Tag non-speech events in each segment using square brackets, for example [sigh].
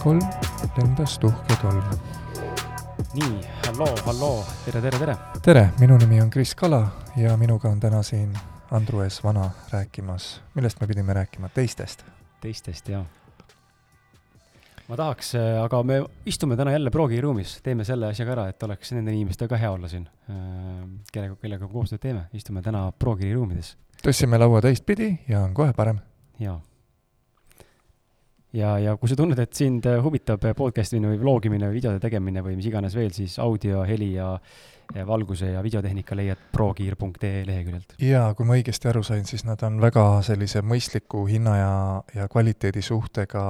kolm, lendas tuhke tolm. nii, halloo, halloo, tere, tere, tere! tere, minu nimi on Kris Kala ja minuga on täna siin Andru S Vana rääkimas, millest me pidime rääkima, teistest? teistest, jah. ma tahaks, äh, aga me istume täna jälle proogiruumis, teeme selle asja ka ära, et oleks nende inimestega hea olla siin, äh, kellega, kellega koostööd teeme, istume täna proogiruumides. tõstsime laua teistpidi ja on kohe parem. jaa ja, ja kui sa tunned, et sind huvitab podcast imine või vlogimine või videode tegemine või mis iganes veel, siis audio, heli ja, ja valguse ja videotehnika leiad prokiir.ee leheküljelt. jaa, kui ma õigesti aru sain, siis nad on väga sellise mõistliku hinna ja, ja kvaliteedi suhtega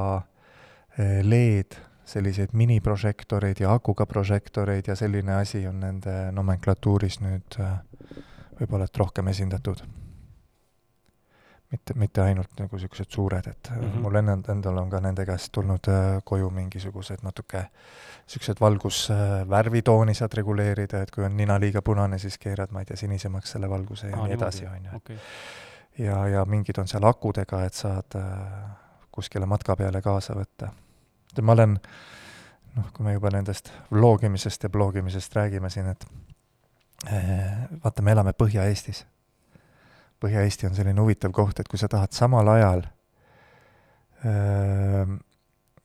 eh, LED, selliseid miniprožektoreid ja akuga prožektoreid ja selline asi on nende nomenklatuuris nüüd võib-olla et rohkem esindatud mitte, mitte ainult nagu niisugused suured, et mm -hmm. mul enne, endal on ka nende käest tulnud äh, koju mingisugused natuke niisugused valgusvärvitooni saad reguleerida, et kui on nina liiga punane, siis keerad, ma ei tea, sinisemaks selle valguse ja Aa, nii edasi, on ju. ja, ja mingid on seal akudega, et saad äh, kuskile matka peale kaasa võtta. ma olen, noh, kui me juba nendest vlogimisest ja blogimisest räägime siin, et äh, vaata, me elame Põhja-Eestis Põhja-Eesti on selline huvitav koht, et kui sa tahad samal ajal öö,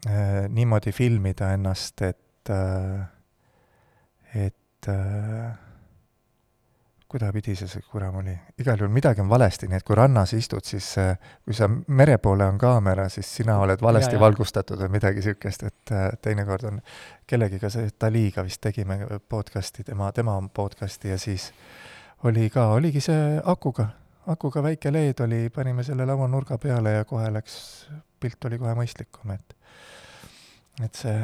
öö, niimoodi filmida ennast, et, et öö, kuidapidi see see kuram oli, igal juhul midagi on valesti, nii et kui rannas istud, siis kui sa mere poole on kaamera, siis sina oled valesti ja, ja. valgustatud või midagi niisugust, et teinekord on kellegiga see, Daliga vist tegime podcast'i, tema, tema podcast'i ja siis oli ka, oligi see akuga akuga väike LED oli, panime selle lauanurga peale ja kohe läks, pilt oli kohe mõistlikum, et et see,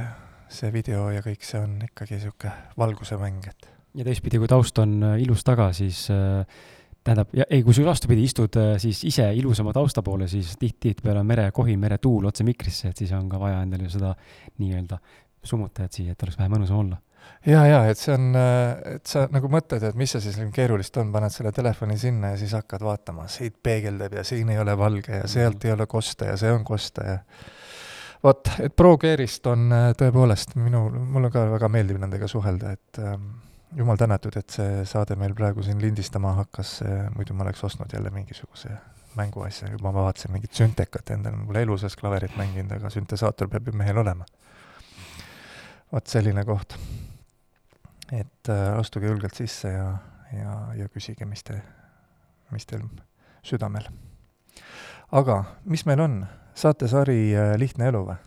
see video ja kõik see on ikkagi niisugune valguse mäng, et. Ja teistpidi, kui taust on äh, ilus taga, siis äh, tähendab, ei, kui sa vastupidi istud äh, siis ise ilusama tausta poole, siis tihti, tihtipeale on merekohin, meretuul otse mikrisse, et siis on ka vaja endale seda nii-öelda summutajat siia, et oleks vähe mõnusam olla ja, ja et see on, et sa nagu mõtled, et mis see siis nii keerulist on, paned selle telefoni sinna ja siis hakkad vaatama, siit peegeldab ja siin ei ole valge ja sealt mm. ei ole kosta ja see on kosta ja vot, et ProGearist on äh, tõepoolest minu, mulle ka väga meeldib nendega suhelda, et ähm, jumal tänatud, et see saade meil praegu siin lindistama hakkas, muidu ma oleks ostnud jälle mingisuguse mänguasja, juba ma vaatasin mingit süntekat endale, ma pole elu sees klaverit mänginud, aga süntesaator peab ju mehel olema. vot selline koht et äh, astuge julgelt sisse ja, ja, ja küsige, mis te, mis teil südamel. aga mis meil on, saatesari äh, Lihtne elu või?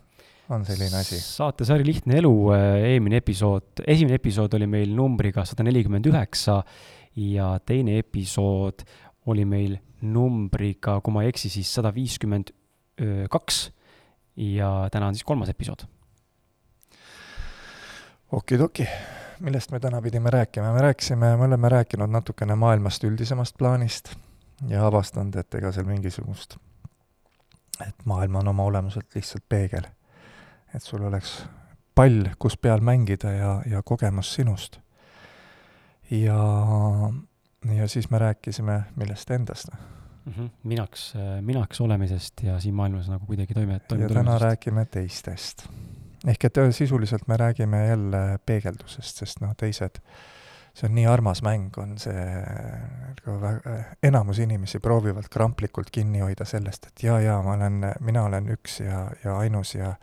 on selline asi? saatesari Lihtne elu, äh, eelmine episood, esimene episood oli meil numbriga sada nelikümmend üheksa ja teine episood oli meil numbriga, kui ma ei eksi, siis sada viiskümmend kaks ja täna on siis kolmas episood. okidoki millest me täna pidime rääkima, me rääkisime, me oleme rääkinud natukene maailmast üldisemast plaanist ja avastanud, et ega seal mingisugust, et maailm on oma olemuselt lihtsalt peegel. et sul oleks pall, kus peal mängida ja, ja kogemus sinust. ja, ja siis me rääkisime millest endast mm. -hmm. minaks, minaks olemisest ja siin maailmas nagu kuidagi toime, toime ja täna räägime teistest ehk et sisuliselt me räägime jälle peegeldusest, sest noh, teised, see on nii armas mäng, on see, nagu enamus inimesi proovivad kramplikult kinni hoida sellest, et jaa, jaa, ma olen, mina olen üks ja, ja ainus ja,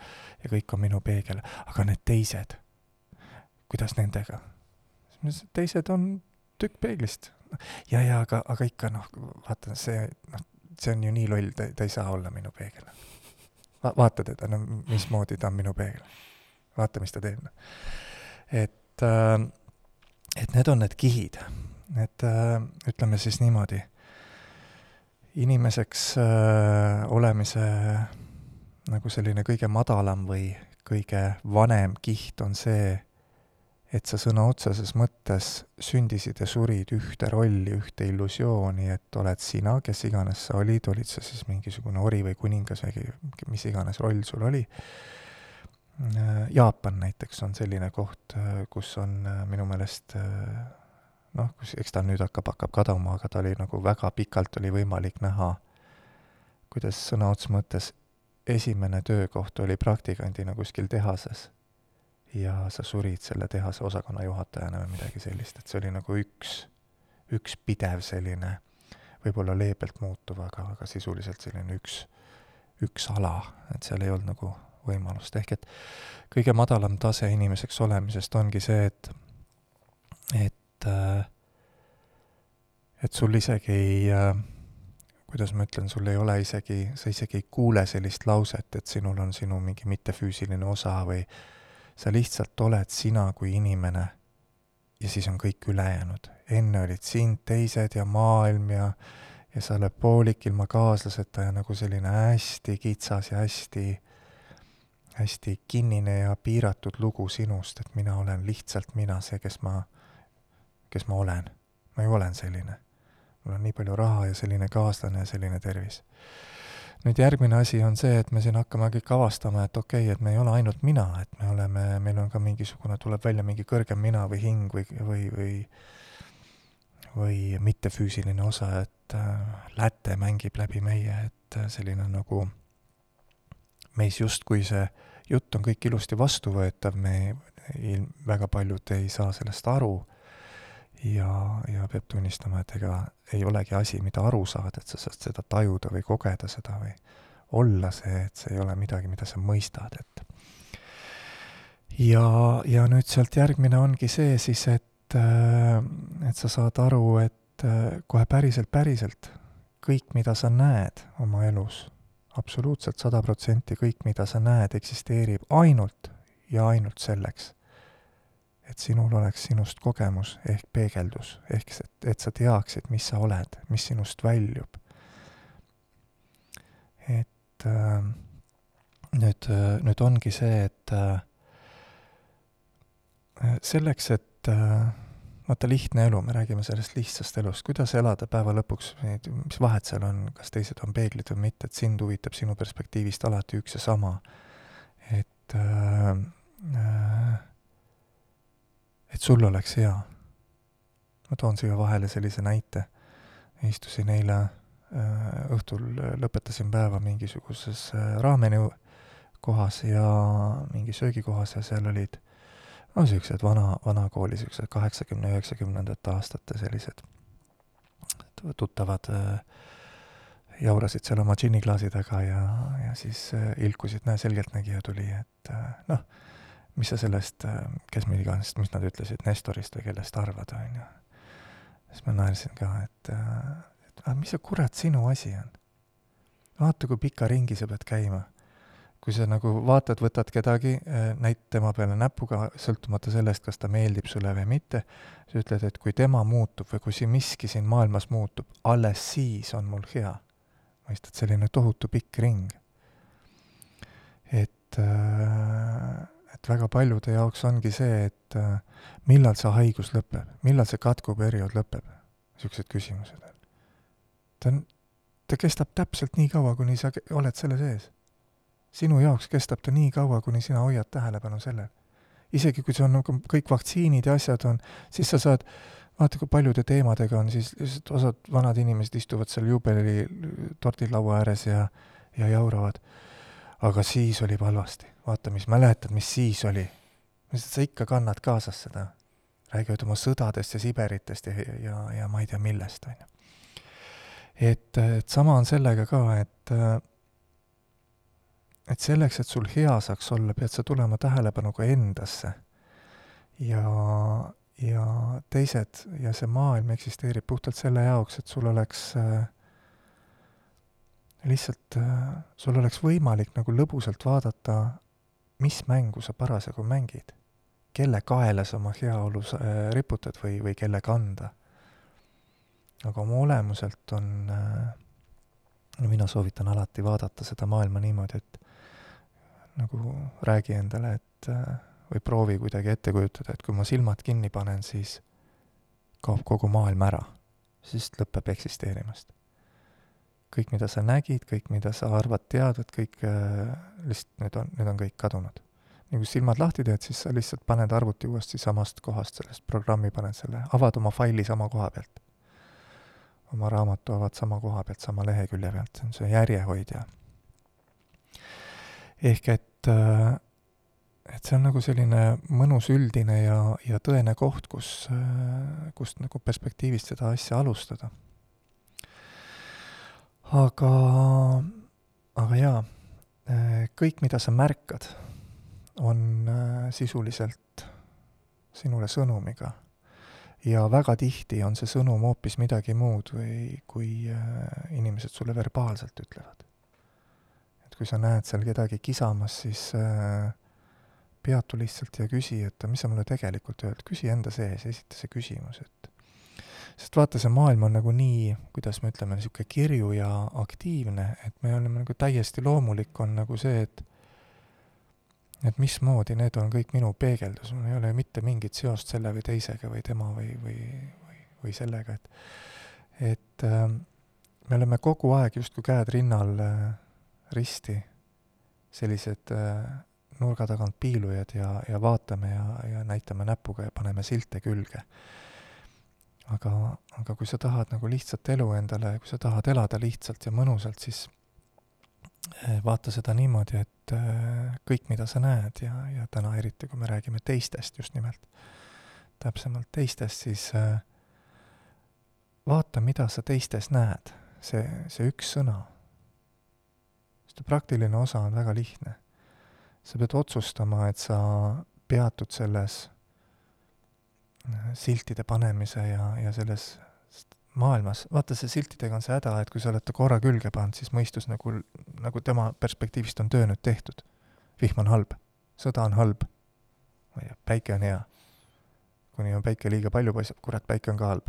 ja kõik on minu peegel, aga need teised, kuidas nendega? teised on tükk peeglist. ja, ja aga, aga ikka noh, vaata see, noh, see on ju nii loll, ta, ta ei saa olla minu peegel va-, vaata teda, no mismoodi ta on minu peegel. vaata, mis ta teeb. et äh,, et need on need kihid, et äh, ütleme siis niimoodi, inimeseks äh, olemise nagu selline kõige madalam või kõige vanem kiht on see, et sa sõna otseses mõttes sündisid ja surid ühte rolli, ühte illusiooni, et oled sina, kes iganes sa olid, olid sa siis mingisugune ori või kuningas või mis iganes roll sul oli. Jaapan näiteks on selline koht, kus on minu meelest noh, kus, eks ta nüüd hakkab, hakkab kaduma, aga ta oli nagu väga pikalt oli võimalik näha, kuidas sõna otseses mõttes esimene töökoht oli praktikandina kuskil tehases ja sa surid selle tehase osakonna juhatajana või midagi sellist, et see oli nagu üks, üks pidev selline, võib-olla leebelt muutuv, aga, aga sisuliselt selline üks, üks ala, et seal ei olnud nagu võimalust, ehk et kõige madalam tase inimeseks olemisest ongi see, et, et, et sul isegi ei kuidas ma ütlen, sul ei ole isegi, sa isegi ei kuule sellist lauset, et sinul on sinu mingi mittefüüsiline osa või sa lihtsalt oled sina kui inimene ja siis on kõik ülejäänud. enne olid sind teised ja maailm ja ja sa oled poolik ilma kaaslaseta ja nagu selline hästi kitsas ja hästi, hästi kinnine ja piiratud lugu sinust, et mina olen lihtsalt mina, see, kes ma, kes ma olen. ma ju olen selline mul on nii palju raha ja selline kaaslane ja selline tervis. Nüüd järgmine asi on see, et me siin hakkame kõik avastama, et okei okay,, et me ei ole ainult mina, et me oleme, meil on ka mingisugune, tuleb välja mingi kõrgem mina või hing või, või, või või mittefüüsiline osa, et äh, läte mängib läbi meie, et äh, selline nagu meis justkui see jutt on kõik ilusti vastuvõetav, me ilm-, väga paljud ei saa sellest aru. Ja, ja peab tunnistama, et ega ei olegi asi, mida aru saada, et sa saad seda tajuda või kogeda seda või olla see, et see ei ole midagi, mida sa mõistad, et ja, ja nüüd sealt järgmine ongi see siis, et, äh, et sa saad aru, et äh, kohe päriselt, päriselt kõik, mida sa näed oma elus, absoluutselt sada protsenti kõik, mida sa näed, eksisteerib ainult ja ainult selleks et sinul oleks sinust kogemus ehk peegeldus, ehk et, et sa teaksid, mis sa oled, mis sinust väljub. et äh, nüüd, nüüd ongi see, et äh, selleks, et äh, vaata, lihtne elu, me räägime sellest lihtsast elust, kuidas elada päeva lõpuks, mis vahet seal on, kas teised on peeglid või mitte, et sind huvitab sinu perspektiivist alati üks ja sama. et äh, äh, et sul oleks hea. ma toon siia vahele sellise näite. istusin eile äh, õhtul, äh, lõpetasin päeva mingisuguses äh, raameni kohas ja mingi söögikohas ja seal olid no niisugused vana, vanakooli niisugused kaheksakümne, üheksakümnendate aastate sellised tuttavad jaurasid seal oma džinniklaasi taga ja, ja siis ilkusid, näe, selgeltnägija tuli, et noh, mis sa sellest, äh, kes meil iganes, mis nad ütlesid, Nestorist või kellest arvad, on ju. siis ma naersin ka, et, äh, et aga mis see kurat sinu asi on? vaata, kui pika ringi sa pead käima. kui sa nagu vaatad, võtad kedagi, äh, näit tema peale näpuga, sõltumata sellest, kas ta meeldib sulle või mitte, sa ütled, et kui tema muutub või kui siin miski siin maailmas muutub, alles siis on mul hea. mõistad, selline tohutu pikk ring. et äh, et väga paljude jaoks ongi see, et äh, millal see haigus lõpeb, millal see katkuperiood lõpeb, niisugused küsimused. ta on, ta kestab täpselt nii kaua, kuni sa oled selle sees. sinu jaoks kestab ta nii kaua, kuni sina hoiad tähelepanu sellel. isegi kui see on nagu kõik vaktsiinid ja asjad on, siis sa saad, vaata, kui paljude teemadega on, siis lihtsalt osad vanad inimesed istuvad seal juubeli tordilaua ääres ja, ja jauravad aga siis oli halvasti. Vaata, mis mäletad, mis siis oli. sa ikka kannad kaasas seda. räägivad oma sõdadest ja Siberitest ja, ja, ja ma ei tea millest, on ju. et, et sama on sellega ka, et et selleks, et sul hea saaks olla, pead sa tulema tähelepanuga endasse. ja, ja teised ja see maailm eksisteerib puhtalt selle jaoks, et sul oleks äh, lihtsalt sul oleks võimalik nagu lõbusalt vaadata, mis mängu sa parasjagu mängid. kelle kaela sa oma heaolu äh, riputad või, või kelle kanda. aga oma olemuselt on äh,, no mina soovitan alati vaadata seda maailma niimoodi, et nagu räägi endale, et äh, või proovi kuidagi ette kujutada, et kui ma silmad kinni panen, siis kaob kogu maailm ära. siis lõpeb eksisteerimast kõik, mida sa nägid, kõik, mida sa arvad teadvat, kõik äh, lihtsalt need on, need on kõik kadunud. ja kui silmad lahti teed, siis sa lihtsalt paned arvuti uuesti samast kohast, sellest programmi paned selle, avad oma faili sama koha pealt. oma raamatu avad sama koha pealt, sama lehekülje pealt, see on see järjehoidja. ehk et, äh, et see on nagu selline mõnus üldine ja, ja tõene koht, kus, äh, kust nagu perspektiivist seda asja alustada. Aga, aga jaa, äh, kõik, mida sa märkad, on sisuliselt sinule sõnumiga ja väga tihti on see sõnum hoopis midagi muud või kui äh, inimesed sulle verbaalselt ütlevad. et kui sa näed seal kedagi kisamas, siis äh, peatu lihtsalt ja küsi, et mis sa mulle tegelikult öeld, küsi enda sees, esita see küsimus, et sest vaata, see maailm on nagu nii, kuidas me ütleme, niisugune kirju ja aktiivne, et me oleme nagu täiesti loomulik on nagu see, et et mismoodi need on kõik minu peegeldus, mul ei ole mitte mingit seost selle või teisega või tema või, või, või, või sellega, et et äh, me oleme kogu aeg justkui käed rinnal äh, risti, sellised äh, nurga tagant piilujad ja, ja vaatame ja, ja näitame näpuga ja paneme silte külge. Aga, aga kui sa tahad nagu lihtsat elu endale, kui sa tahad elada lihtsalt ja mõnusalt, siis Eh, vaata seda niimoodi, et eh, kõik, mida sa näed ja, ja täna eriti, kui me räägime teistest just nimelt, täpsemalt teistest, siis eh, vaata, mida sa teistes näed, see, see üks sõna. sest praktiline osa on väga lihtne. sa pead otsustama, et sa peatud selles siltide panemise ja, ja selles maailmas, vaata see siltidega on see häda, et kui sa oled ta korra külge pannud, siis mõistus nagu, nagu tema perspektiivist on töö nüüd tehtud. vihm on halb, sõda on halb, ma ei tea, päike on hea. kuni on päike liiga palju paistab, kurat, päike on ka halb.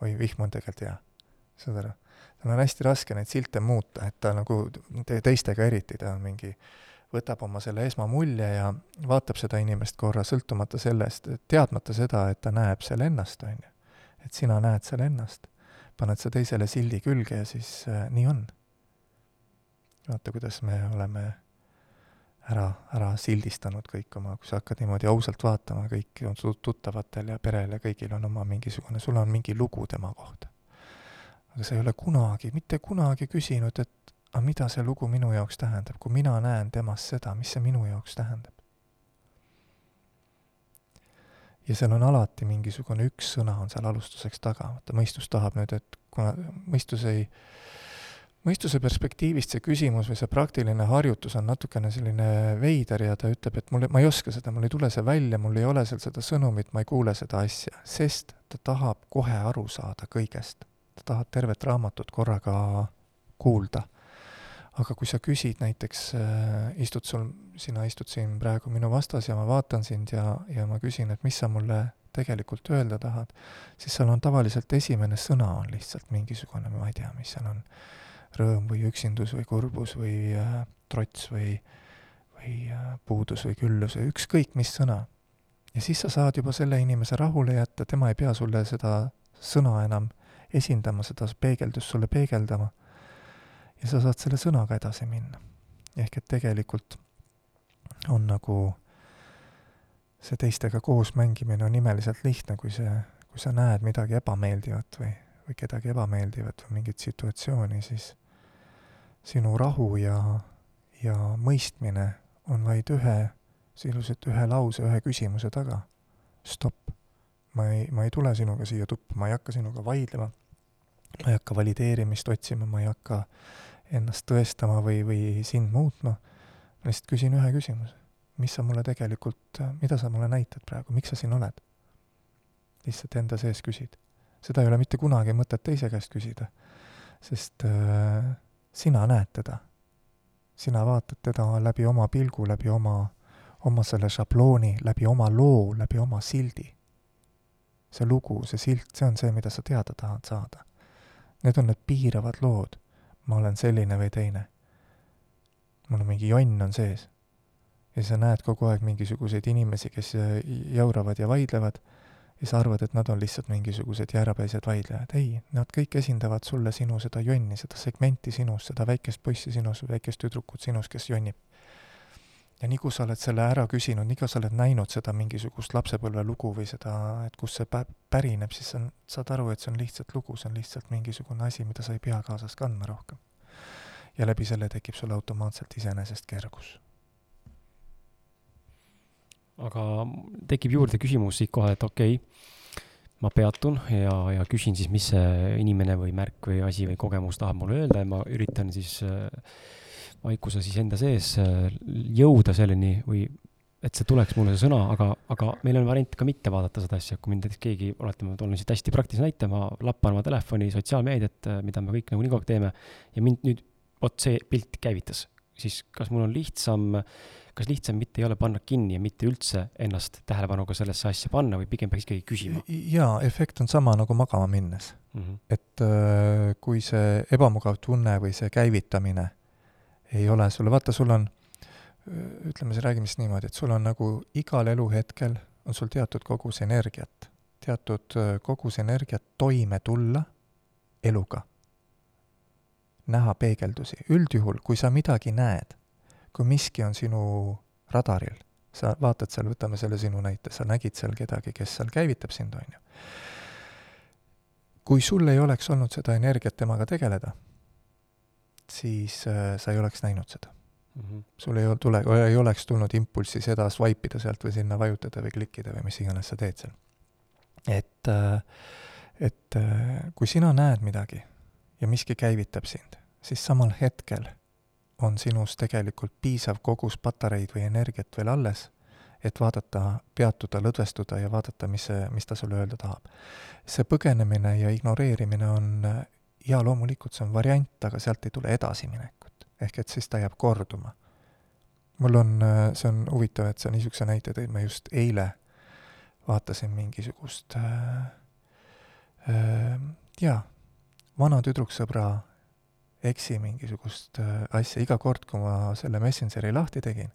oi, vihm on tegelikult hea. saad aru? tal on hästi raske neid silte muuta, et ta nagu te, teistega eriti, ta on mingi, võtab oma selle esmamulje ja vaatab seda inimest korra, sõltumata sellest, teadmata seda, et ta näeb seal ennast, on ju et sina näed seal ennast. paned sa teisele sildi külge ja siis äh, nii on. vaata, kuidas me oleme ära, ära sildistanud kõik oma, kui sa hakkad niimoodi ausalt vaatama, kõik on su tuttavatel ja perel ja kõigil on oma mingisugune, sul on mingi lugu tema kohta. aga sa ei ole kunagi, mitte kunagi küsinud, et aga mida see lugu minu jaoks tähendab, kui mina näen temas seda, mis see minu jaoks tähendab? Ja seal on alati mingisugune üks sõna on seal alustuseks taga, vaata mõistus tahab nüüd, et kuna mõistus ei, mõistuse perspektiivist see küsimus või see praktiline harjutus on natukene selline veider ja ta ütleb, et mul, ma ei oska seda, mul ei tule see välja, mul ei ole seal seda sõnumit, ma ei kuule seda asja, sest ta tahab kohe aru saada kõigest. ta tahab tervet raamatut korraga kuulda aga kui sa küsid näiteks äh,, istud sul, sina istud siin praegu minu vastas ja ma vaatan sind ja, ja ma küsin, et mis sa mulle tegelikult öelda tahad, siis seal on tavaliselt esimene sõna on lihtsalt mingisugune, ma ei tea, mis seal on, rõõm või üksindus või kurbus või äh, trots või, või äh, puudus või küllus või ükskõik mis sõna. ja siis sa saad juba selle inimese rahule jätta, tema ei pea sulle seda sõna enam esindama, seda peegeldust sulle peegeldama ja sa saad selle sõnaga edasi minna. ehk et tegelikult on nagu see teistega koos mängimine on imeliselt lihtne, kui see, kui sa näed midagi ebameeldivat või, või kedagi ebameeldivat või mingit situatsiooni, siis sinu rahu ja, ja mõistmine on vaid ühe, sisuliselt ühe lause, ühe küsimuse taga. stopp. ma ei, ma ei tule sinuga siia tuppa, ma ei hakka sinuga vaidlema, ma ei hakka valideerimist otsima, ma ei hakka ennast tõestama või, või sind muutma, ma lihtsalt küsin ühe küsimuse. mis sa mulle tegelikult, mida sa mulle näitad praegu, miks sa siin oled? lihtsalt enda sees küsid. seda ei ole mitte kunagi mõtet teise käest küsida, sest äh, sina näed teda. sina vaatad teda läbi oma pilgu, läbi oma, oma selle šablooni, läbi oma loo, läbi oma sildi. see lugu, see silt, see on see, mida sa teada tahad saada. Need on need piiravad lood ma olen selline või teine. mul on mingi jonn on sees. ja sa näed kogu aeg mingisuguseid inimesi, kes jauravad ja vaidlevad, ja sa arvad, et nad on lihtsalt mingisugused jäärapäised vaidlejad. ei, nad kõik esindavad sulle sinu seda jonni, seda segmenti sinus, seda väikest poissi sinus, väikest tüdrukut sinus, kes jonnib ja nii kui sa oled selle ära küsinud, nii kui sa oled näinud seda mingisugust lapsepõlvelugu või seda, et kust see pä-, pärineb, siis on, saad aru, et see on lihtsalt lugu, see on lihtsalt mingisugune asi, mida sa ei pea kaasas kandma rohkem. ja läbi selle tekib sul automaatselt iseenesest kergus. aga tekib juurde küsimus siit kohe, et okei okay,, ma peatun ja, ja küsin siis, mis see inimene või märk või asi või kogemus tahab mulle öelda ja ma üritan siis äh, vaikuse siis enda sees äh, jõuda selleni või et see tuleks mulle see sõna, aga, aga meil on variant ka mitte vaadata seda asja, kui mind näiteks keegi, oletame, ma toon siit hästi praktilise näite, ma lappan oma telefoni sotsiaalmeediat, äh, mida me kõik nagunii kogu aeg teeme, ja mind nüüd, vot see pilt käivitas, siis kas mul on lihtsam kas lihtsam mitte ei ole panna kinni ja mitte üldse ennast tähelepanu ka sellesse asja panna või pigem peaks ikkagi küsima? jaa, efekt on sama nagu magama minnes mm. -hmm. et äh, kui see ebamugav tunne või see käivitamine ei ole sulle, vaata, sul on, ütleme, räägime siis niimoodi, et sul on nagu igal eluhetkel on sul teatud kogus energiat, teatud äh, kogus energiat toime tulla eluga, näha peegeldusi. üldjuhul, kui sa midagi näed kui miski on sinu radaril, sa vaatad seal, võtame selle sinu näite, sa nägid seal kedagi, kes seal käivitab sind, on ju. kui sul ei oleks olnud seda energiat temaga tegeleda, siis äh, sa ei oleks näinud seda mm. -hmm. sul ei tule, ei oleks tulnud impulssi seda swipe ida sealt või sinna vajutada või klikkida või mis iganes sa teed seal. et, äh, et äh, kui sina näed midagi ja miski käivitab sind, siis samal hetkel on sinus tegelikult piisav kogus patareid või energiat veel alles, et vaadata, peatuda, lõdvestuda ja vaadata, mis see, mis ta sulle öelda tahab. see põgenemine ja ignoreerimine on, jaa, loomulikult see on variant, aga sealt ei tule edasiminekut. ehk et siis ta jääb korduma. mul on, see on huvitav, et sa niisuguse näite tõid, ma just eile vaatasin mingisugust äh, äh, jaa, vana tüdruksõbra eksi mingisugust äh, asja iga kord, kui ma selle Messengeri lahti tegin,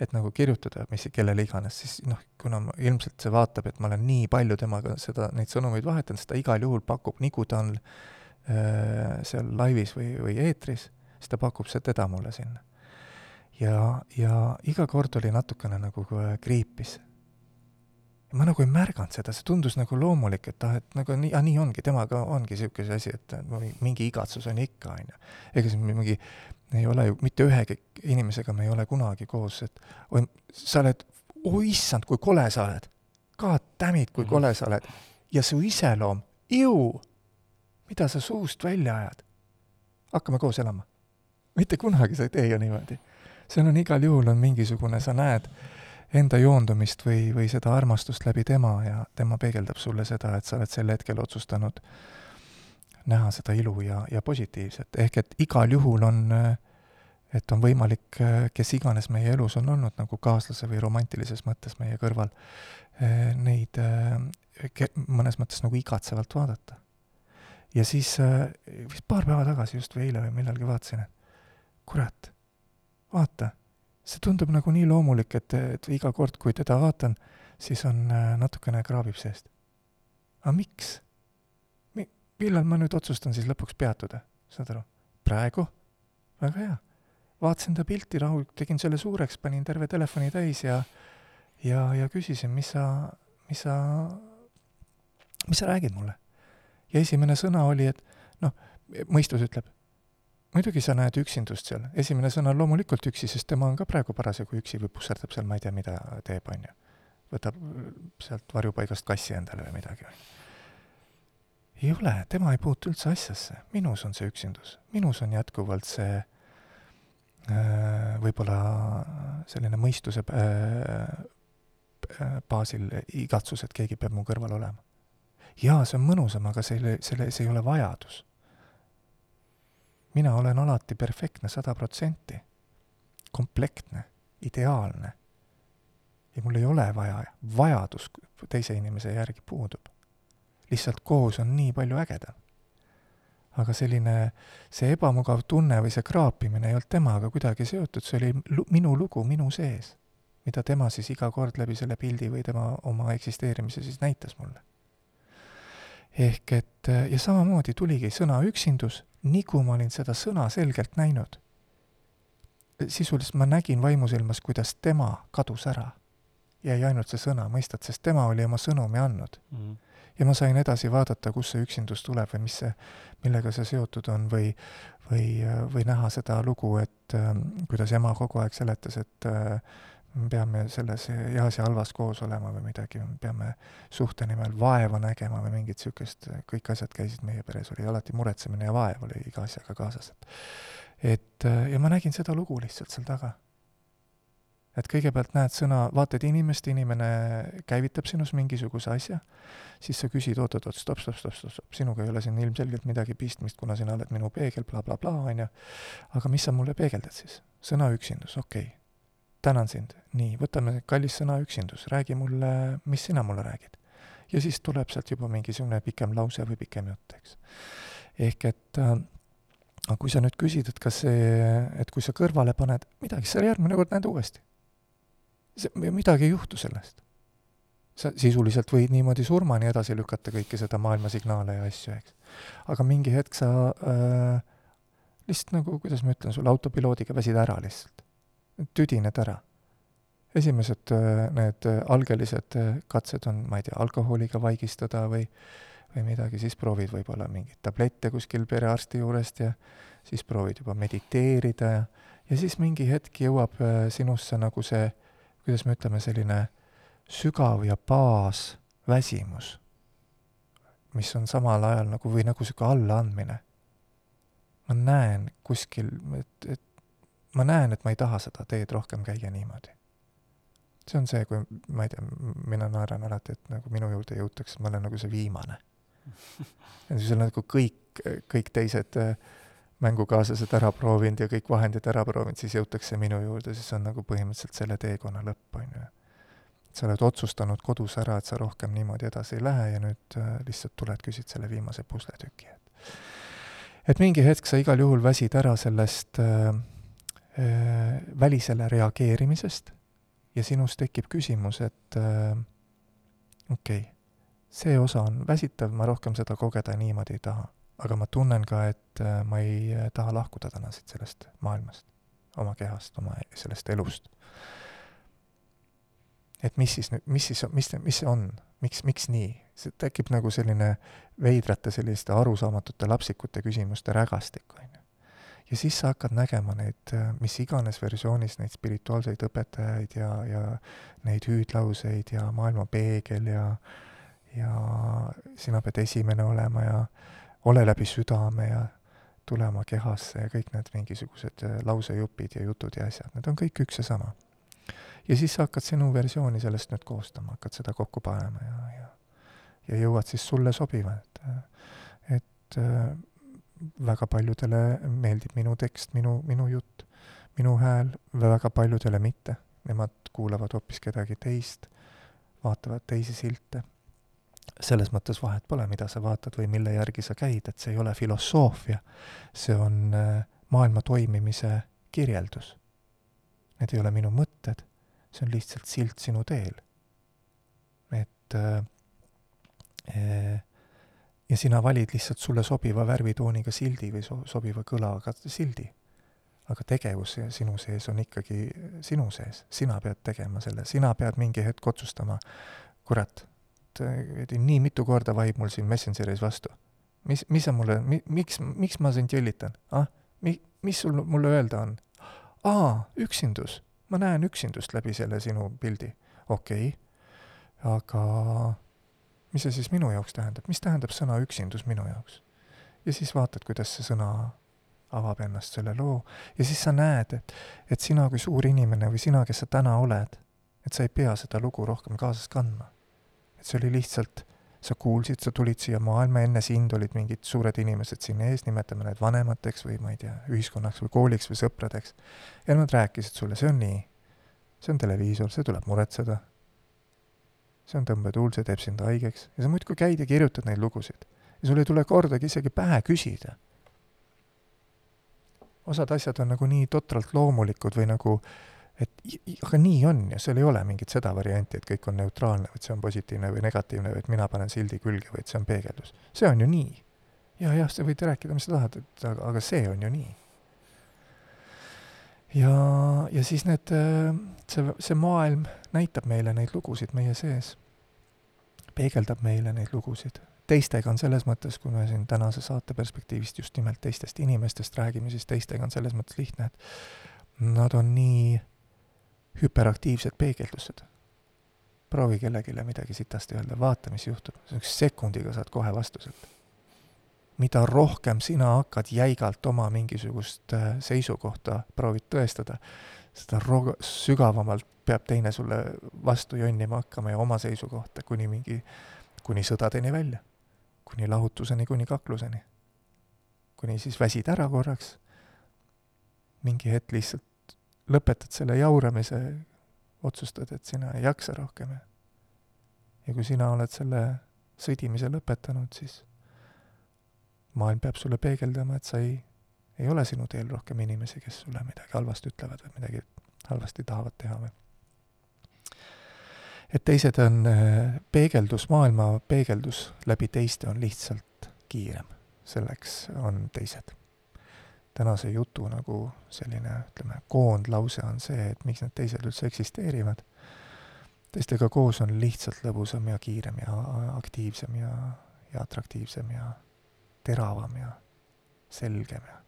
et nagu kirjutada, mis, kellele iganes, siis noh, kuna ma, ilmselt see vaatab, et ma olen nii palju temaga seda, neid sõnumeid vahetanud, siis ta igal juhul pakub, nii kui ta on äh, seal laivis või, või eetris, siis ta pakub see teda mulle sinna. ja, ja iga kord oli natukene nagu kriipis ma nagu ei märganud seda, see tundus nagu loomulik, et ah, et nagu nii, ah nii ongi, temaga ongi niisugune asi, et mingi igatsus on ikka, on ju. ega see mingi, ei ole ju, mitte ühegi inimesega me ei ole kunagi koos, et oi, sa oled, oi oh, issand, kui kole sa oled. God damn it, kui -hmm. kole sa oled. ja su iseloom, ju, mida sa suust välja ajad. hakkame koos elama. mitte kunagi sa ei tee ju niimoodi. seal on igal juhul on mingisugune, sa näed, enda joondumist või, või seda armastust läbi tema ja tema peegeldab sulle seda, et sa oled sel hetkel otsustanud näha seda ilu ja, ja positiivset, ehk et igal juhul on, et on võimalik, kes iganes meie elus on olnud nagu kaaslase või romantilises mõttes meie kõrval, neid mõnes mõttes nagu igatsevalt vaadata. Ja siis vist paar päeva tagasi just või eile või millalgi vaatasin, et kurat, vaata see tundub nagu nii loomulik, et, et iga kord, kui teda vaatan, siis on äh, natukene kraabib seest. aga miks? Mi-, millal ma nüüd otsustan siis lõpuks peatuda, saad aru? praegu? väga hea. vaatasin ta pilti rahulikult, tegin selle suureks, panin terve telefoni täis ja ja, ja küsisin, mis sa, mis sa, mis sa räägid mulle? Ja esimene sõna oli, et noh, mõistus ütleb, muidugi sa näed üksindust seal, esimene sõna on loomulikult üksi, sest tema on ka praegu parasjagu üksi või pusserdab seal, ma ei tea, mida teeb, on ju. võtab sealt varjupaigast kassi endale või midagi, on ju. ei ole, tema ei puutu üldse asjasse, minus on see üksindus, minus on jätkuvalt see äh, võib-olla selline mõistuse äh, äh, baasil igatsus, et keegi peab mu kõrval olema. Jaa, see on mõnusam, aga selle, selle, see ei ole vajadus mina olen alati perfektne sada protsenti, komplektne, ideaalne. ja mul ei ole vaja, vajadus teise inimese järgi puudub. lihtsalt koos on nii palju ägedam. aga selline, see ebamugav tunne või see kraapimine ei olnud temaga kuidagi seotud, see oli lu-, minu lugu minu sees, mida tema siis iga kord läbi selle pildi või tema oma eksisteerimise siis näitas mulle ehk et ja samamoodi tuligi sõna üksindus nii kui ma olin seda sõna selgelt näinud, sisuliselt ma nägin vaimusilmas, kuidas tema kadus ära. jäi ainult see sõna, mõistad, sest tema oli oma sõnumi andnud mm. -hmm. ja ma sain edasi vaadata, kust see üksindus tuleb või mis see, millega see seotud on või, või, või näha seda lugu, et äh, kuidas ema kogu aeg seletas, et äh, me peame selles heas ja halvas koos olema või midagi, me peame suhte nimel vaeva nägema või mingit niisugust, kõik asjad käisid meie peres, oli alati muretsemine ja vaev oli iga asjaga kaasas, et et ja ma nägin seda lugu lihtsalt seal taga et kõigepealt näed sõna, vaatad inimest, inimene käivitab sinus mingisuguse asja, siis sa küsid oot-oot-oot, stopp, stopp, stopp, stopp, stopp, sinuga ei ole siin ilmselgelt midagi pistmist, kuna sina oled minu peegel bla, bla, blablabla, on ju. aga mis sa mulle peegeldad siis? sõna üksindus, okei okay.. Tänan sind. nii, võtame kallis sõna üksindus, räägi mulle, mis sina mulle räägid. ja siis tuleb sealt juba mingisugune pikem lause või pikem jutt, eks. ehk et äh, aga kui sa nüüd küsid, et kas see, et kui sa kõrvale paned midagi, siis sa järgmine kord näed uuesti see, midagi ei juhtu sellest. sa sisuliselt võid niimoodi surmani edasi lükata kõiki seda maailma signaale ja asju, eks. aga mingi hetk sa äh, lihtsalt nagu, kuidas ma ütlen sulle, autopiloodiga väsid ära lihtsalt. Tüdined ära. esimesed äh, need algelised äh, katsed on, ma ei tea, alkoholiga vaigistada või või midagi, siis proovid võib-olla mingeid tablette kuskil perearsti juurest ja siis proovid juba mediteerida ja ja siis mingi hetk jõuab äh, sinusse nagu see kuidas me ütleme, selline sügav ja baas väsimus, mis on samal ajal nagu, või nagu niisugune allaandmine. ma näen kuskil, et, et ma näen, et ma ei taha seda teed rohkem käia niimoodi. see on see, kui ma ei tea, mina naeran alati, et nagu minu juurde jõutakse, ma olen nagu see viimane. [laughs] ja siis on nagu kõik, kõik teised äh, mängukaaslased ära proovinud ja kõik vahendid ära proovinud, siis jõutakse minu juurde, siis on nagu põhimõtteliselt selle teekonna lõpp, on ju. sa oled otsustanud kodus ära, et sa rohkem niimoodi edasi ei lähe ja nüüd äh, lihtsalt tuled, küsid selle viimase pusletüki, et et mingi hetk sa igal juhul väsid ära sellest äh, äh, välisele reageerimisest ja sinus tekib küsimus, et äh, okei okay,, see osa on väsitav, ma rohkem seda kogeda niimoodi ei taha aga ma tunnen ka, et äh, ma ei äh, taha lahkuda täna siit sellest maailmast, oma kehast, oma sellest elust. et mis siis nüüd, mis siis, mis, mis see on, miks, miks nii? see tekib nagu selline veidrate selliste arusaamatute lapsikute küsimuste rägastik, on ju. Ja siis sa hakkad nägema neid, äh, mis iganes versioonis neid spirituaalseid õpetajaid ja, ja neid hüüdlauseid ja maailma peegel ja ja sina pead esimene olema ja ole läbi südame ja tule oma kehasse ja kõik need mingisugused äh, lausejupid ja jutud ja asjad, need on kõik üks ja sama. ja siis sa hakkad sinu versiooni sellest nüüd koostama, hakkad seda kokku panema ja, ja ja jõuad siis sulle sobiva, et et äh, väga paljudele meeldib minu tekst, minu, minu jutt, minu hääl, väga paljudele mitte. Nemad kuulavad hoopis kedagi teist, vaatavad teisi silte selles mõttes vahet pole, mida sa vaatad või mille järgi sa käid, et see ei ole filosoofia, see on äh, maailma toimimise kirjeldus. Need ei ole minu mõtted, see on lihtsalt silt sinu teel. et äh, äh, ja sina valid lihtsalt sulle sobiva värvitooniga sildi või so-, sobiva kõlaga sildi. aga tegevus sinu sees on ikkagi sinu sees, sina pead tegema selle, sina pead mingi hetk otsustama, kurat nii mitu korda vahib mul siin Messengeris vastu. mis, mis sa mulle, mi-, miks, miks ma sind jõllitan? ah, mi-, mis sul mulle öelda on? aa, üksindus. ma näen üksindust läbi selle sinu pildi. okei okay., aga mis see siis minu jaoks tähendab, mis tähendab sõna üksindus minu jaoks? ja siis vaatad, kuidas see sõna avab ennast selle loo. Ja siis sa näed, et, et sina kui suur inimene või sina, kes sa täna oled, et sa ei pea seda lugu rohkem kaasas kandma. Et see oli lihtsalt, sa kuulsid, sa tulid siia maailma, enne sind olid mingid suured inimesed siin ees, nimetame need vanemateks või ma ei tea, ühiskonnaks või kooliks või sõpradeks, ja nad rääkisid sulle, see on nii, see on televiisor, see tuleb muretseda, see on tõmbetuul, see teeb sind haigeks, ja sa muudkui käid ja kirjutad neid lugusid. ja sul ei tule kordagi isegi pähe küsida. osad asjad on nagu nii totralt loomulikud või nagu et aga nii on ja seal ei ole mingit seda varianti, et kõik on neutraalne, et see on positiivne või negatiivne või et mina panen sildi külge või et see on peegeldus. see on ju nii. ja jah, sa võid rääkida, mis sa tahad, et aga, aga see on ju nii. Ja, ja siis need, see, see maailm näitab meile neid lugusid meie sees. peegeldab meile neid lugusid. teistega on selles mõttes, kui me siin tänase saate perspektiivist just nimelt teistest inimestest räägime, siis teistega on selles mõttes lihtne, et nad on nii hüperaktiivsed peegeldused. proovi kellelegi midagi sitast öelda, vaata, mis juhtub, sekundiga saad kohe vastused mida rohkem sina hakkad jäigalt oma mingisugust äh, seisukohta proovid tõestada, seda ro-, sügavamalt peab teine sulle vastu jonnima hakkama ja oma seisukohta kuni mingi, kuni sõdadeni välja. kuni lahutuseni, kuni kakluseni. kuni siis väsid ära korraks, mingi hetk lihtsalt lõpetad selle jauramise, otsustad, et sina ei jaksa rohkem ja ja kui sina oled selle sõdimise lõpetanud, siis maailm peab sulle peegeldama, et sa ei, ei ole sinu teel rohkem inimesi, kes sulle midagi halvasti ütlevad või midagi halvasti tahavad teha või. et teised on, äh, peegeldus, maailma peegeldus läbi teiste on lihtsalt kiirem, selleks on teised. tänase jutu nagu selline, ütleme, koondlause on see, et miks need teised üldse eksisteerivad. teistega koos on lihtsalt lõbusam ja kiirem ja aktiivsem ja, ja atraktiivsem ja teravam ja selgem ja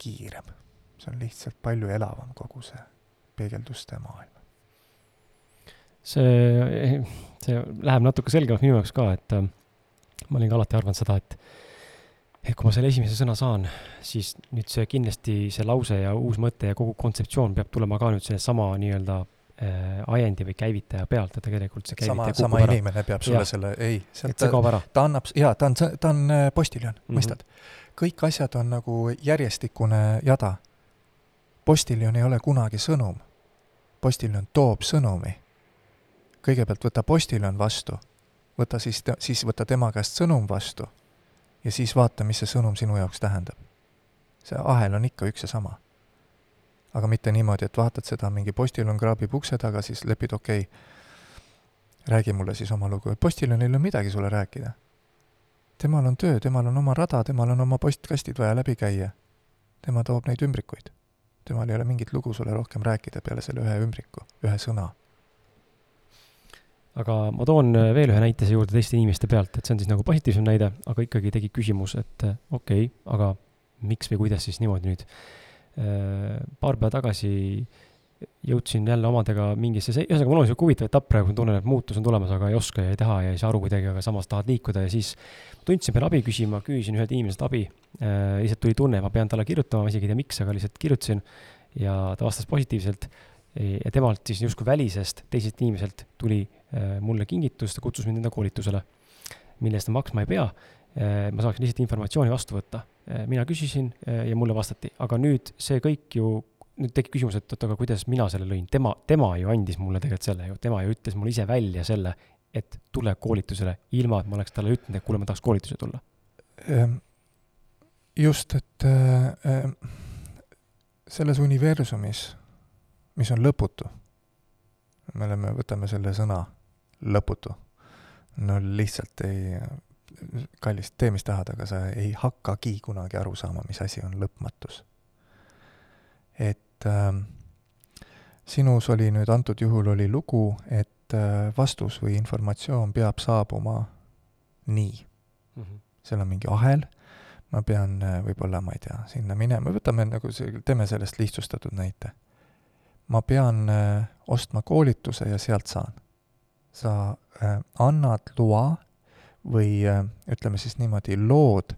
kiirem. see on lihtsalt palju elavam, kogu see peegelduste maailm. see, see läheb natuke selgemaks minu jaoks ka, et äh, ma olin ka alati arvanud seda, et et kui ma selle esimese sõna saan, siis nüüd see kindlasti, see lause ja uus mõte ja kogu kontseptsioon peab tulema ka nüüd sellesama nii-öelda ajendi või käivitaja pealt ja tegelikult see käivitaja sama, sama ära. inimene peab sulle ja. selle, ei, sealt ta, ta annab, jaa, ta on, ta on äh, postiljon mm, -hmm. mõistad? kõik asjad on nagu järjestikune jada. postiljon ei ole kunagi sõnum. postiljon toob sõnumi. kõigepealt võta postiljon vastu, võta siis, siis võta tema käest sõnum vastu ja siis vaata, mis see sõnum sinu jaoks tähendab. see ahel on ikka üks ja sama aga mitte niimoodi, et vaatad seda, mingi postiljon kraabib ukse taga, siis lepid okei okay,, räägi mulle siis oma lugu, postiljonil ei ole midagi sulle rääkida. temal on töö, temal on oma rada, temal on oma postkastid vaja läbi käia. tema toob neid ümbrikuid. temal ei ole mingit lugu sulle rohkem rääkida peale selle ühe ümbriku, ühe sõna. aga ma toon veel ühe näite siia juurde teiste inimeste pealt, et see on siis nagu positiivsem näide, aga ikkagi tekib küsimus, et okei okay,, aga miks või kuidas siis niimoodi nüüd Äh, paar päeva tagasi jõudsin jälle omadega mingisse, ühesõnaga mul on sihuke huvitav etapp praegu, ma tunnen, et muutus on tulemas, aga ei oska ja ei taha ja ei saa aru kuidagi, aga samas tahad liikuda ja siis tundsin peale abi küsima, küsisin ühelt inimeselt abi äh,. lihtsalt tuli tunne, ma pean talle kirjutama, ma isegi ei tea, miks, aga lihtsalt kirjutasin ja ta vastas positiivselt. ja temalt siis justkui välisest, teiselt inimeselt tuli äh, mulle kingitus, ta kutsus mind enda koolitusele, mille eest ta maksma ei pea äh,. ma saaksin lihtsalt informatsiooni vastu võtta Äh, mina küsisin äh, ja mulle vastati, aga nüüd see kõik ju, nüüd tekib küsimus, et oot, aga kuidas mina selle lõin, tema, tema ju andis mulle tegelikult selle ju, tema ju ütles mulle ise välja selle, et tule koolitusele, ilma et ma oleks talle ütelnud, et kuule, ma tahaks koolitusele tulla. Ehm, just, et äh, selles universumis, mis on lõputu, me oleme, võtame selle sõna lõputu, no lihtsalt ei kallis, tee mis tahad, aga sa ei hakkagi kunagi aru saama, mis asi on lõpmatus. et äh, sinus oli nüüd antud juhul oli lugu, et äh, vastus või informatsioon peab saabuma nii mm. -hmm. seal on mingi ahel, ma pean äh, võib-olla, ma ei tea, sinna minema, võtame nagu see, teeme sellest lihtsustatud näite. ma pean äh, ostma koolituse ja sealt saan. sa äh, annad loa või äh, ütleme siis niimoodi, lood,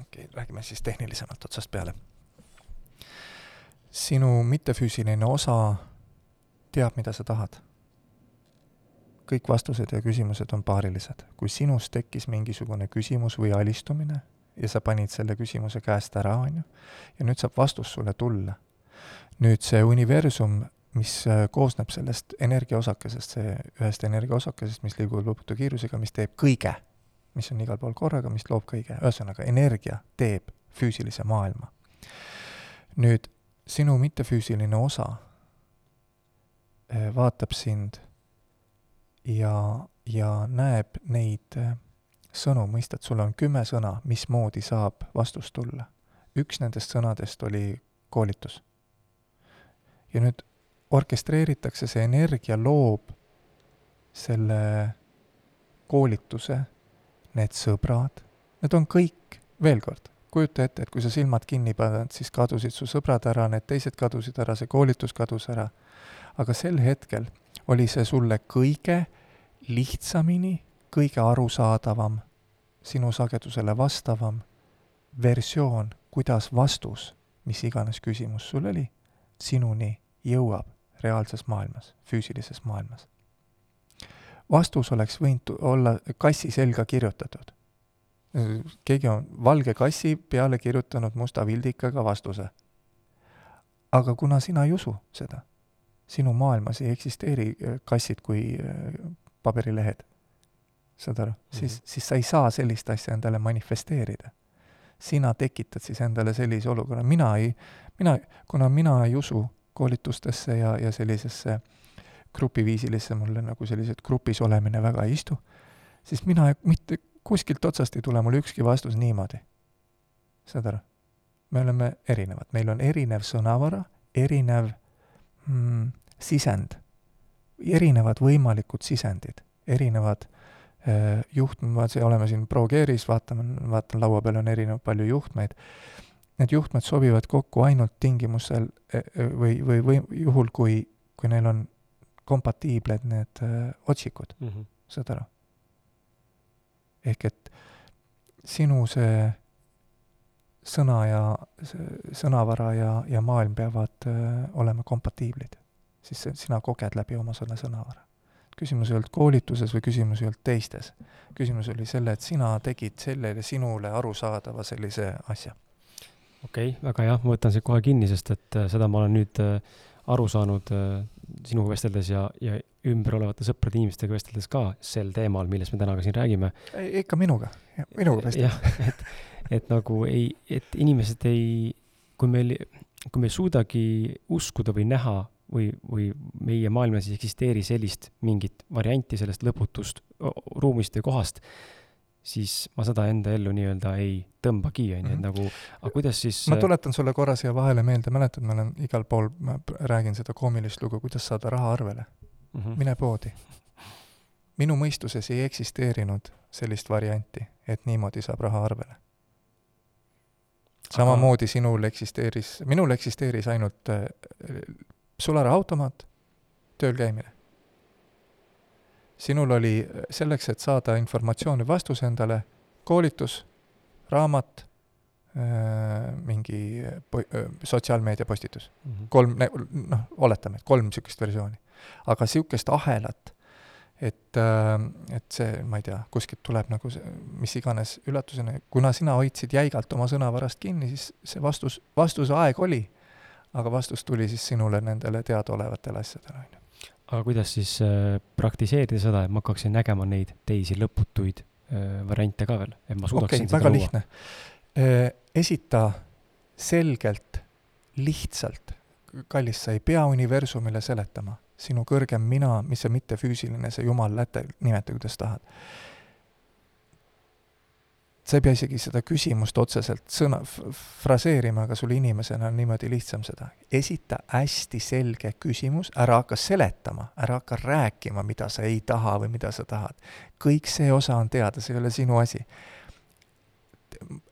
okei okay,, räägime siis tehnilisemalt otsast peale. sinu mittefüüsiline osa teab, mida sa tahad. kõik vastused ja küsimused on paarilised. kui sinus tekkis mingisugune küsimus või alistumine ja sa panid selle küsimuse käest ära, on ju, ja nüüd saab vastus sulle tulla. nüüd see universum mis äh, koosneb sellest energiaosakesest, see ühest energiaosakesest, mis liigub lõputu kiirusega, mis teeb kõige, mis on igal pool korraga, mis loob kõige, ühesõnaga energia teeb füüsilise maailma. nüüd sinu mittefüüsiline osa äh, vaatab sind ja, ja näeb neid äh, sõnu, mõistad, sul on kümme sõna, mismoodi saab vastus tulla. üks nendest sõnadest oli koolitus. ja nüüd orkestreeritakse, see energia loob selle koolituse, need sõbrad, need on kõik, veel kord, kujuta ette, et kui sa silmad kinni paned, siis kadusid su sõbrad ära, need teised kadusid ära, see koolitus kadus ära. aga sel hetkel oli see sulle kõige lihtsamini, kõige arusaadavam, sinu sagedusele vastavam versioon, kuidas vastus, mis iganes küsimus sul oli, sinuni jõuab reaalses maailmas, füüsilises maailmas. vastus oleks võinud olla kassi selga kirjutatud. keegi on valge kassi peale kirjutanud musta vildikaga vastuse. aga kuna sina ei usu seda, sinu maailmas ei eksisteeri äh, kassid kui äh, paberilehed, saad aru mm, -hmm. siis, siis sa ei saa sellist asja endale manifesteerida. sina tekitad siis endale sellise olukorra, mina ei, mina, kuna mina ei usu koolitustesse ja, ja sellisesse grupiviisilisse mulle nagu sellised grupis olemine väga ei istu, siis mina mitte kuskilt otsast ei tule mulle ükski vastus niimoodi. saad aru? me oleme erinevad, meil on erinev sõnavara, erinev mm, sisend, erinevad võimalikud sisendid, erinevad äh, juht-, ma oleme siin ProGearis, vaatame, vaatan laua peal on erinev palju juhtmeid, need juhtmed sobivad kokku ainult tingimusel e, e, või, või, või juhul, kui, kui neil on kompatiibled need öö, otsikud mm, -hmm. saad aru? ehk et sinu see sõna ja, sõnavara ja, ja maailm peavad olema kompatiiblid. siis see, sina koged läbi oma selle sõnavara. küsimus ei olnud koolituses või küsimus ei olnud teistes. küsimus oli selle, et sina tegid sellele sinule arusaadava sellise asja okei okay,, väga hea, ma võtan siit kohe kinni, sest et äh, seda ma olen nüüd äh, aru saanud äh, sinuga vesteldes ja, ja ümber olevate sõprade inimestega vesteldes ka sel teemal, millest me täna ka siin räägime. ikka minuga, minuga vesteldes. jah, et, et nagu ei, et inimesed ei, kui meil, kui me ei suudagi uskuda või näha või, või meie maailmas ei eksisteeri sellist mingit varianti sellest lõputust ruumist või kohast, siis ma seda enda ellu nii-öelda ei tõmbagi, on ju, et mhm. nagu, aga kuidas siis ma tuletan sulle korra siia vahele meelde, mäletad, ma olen igal pool, ma räägin seda koomilist lugu, kuidas saada raha arvele mm. -hmm. mine poodi. minu mõistuses ei eksisteerinud sellist varianti, et niimoodi saab raha arvele. samamoodi sinul eksisteeris, minul eksisteeris ainult äh, sularahaautomaat, tööl käimine sinul oli selleks, et saada informatsiooni vastuse endale, koolitus, raamat, äh, mingi po-, äh, sotsiaalmeedia postitus mm. -hmm. kolm, noh, oletame, et kolm niisugust versiooni. aga niisugust ahelat, et, äh, et see, ma ei tea, kuskilt tuleb nagu see, mis iganes üllatusena, kuna sina hoidsid jäigalt oma sõnavarast kinni, siis see vastus, vastuse aeg oli, aga vastus tuli siis sinule nendele teadaolevatele asjadele, on ju aga kuidas siis äh, praktiseerida seda, et ma hakkaksin nägema neid teisi lõputuid äh, variante ka veel, et ma suudaksin okay, väga lihtne. Äh, esita selgelt, lihtsalt, kallis, sa ei pea universumile seletama, sinu kõrgem mina, mis see mittefüüsiline, see jumal, läte, nimeta kuidas tahad sa ei pea isegi seda küsimust otseselt sõna, fraseerima, aga sul inimesena on niimoodi lihtsam seda. esita hästi selge küsimus, ära hakka seletama, ära hakka rääkima, mida sa ei taha või mida sa tahad. kõik see osa on teada, see ei ole sinu asi.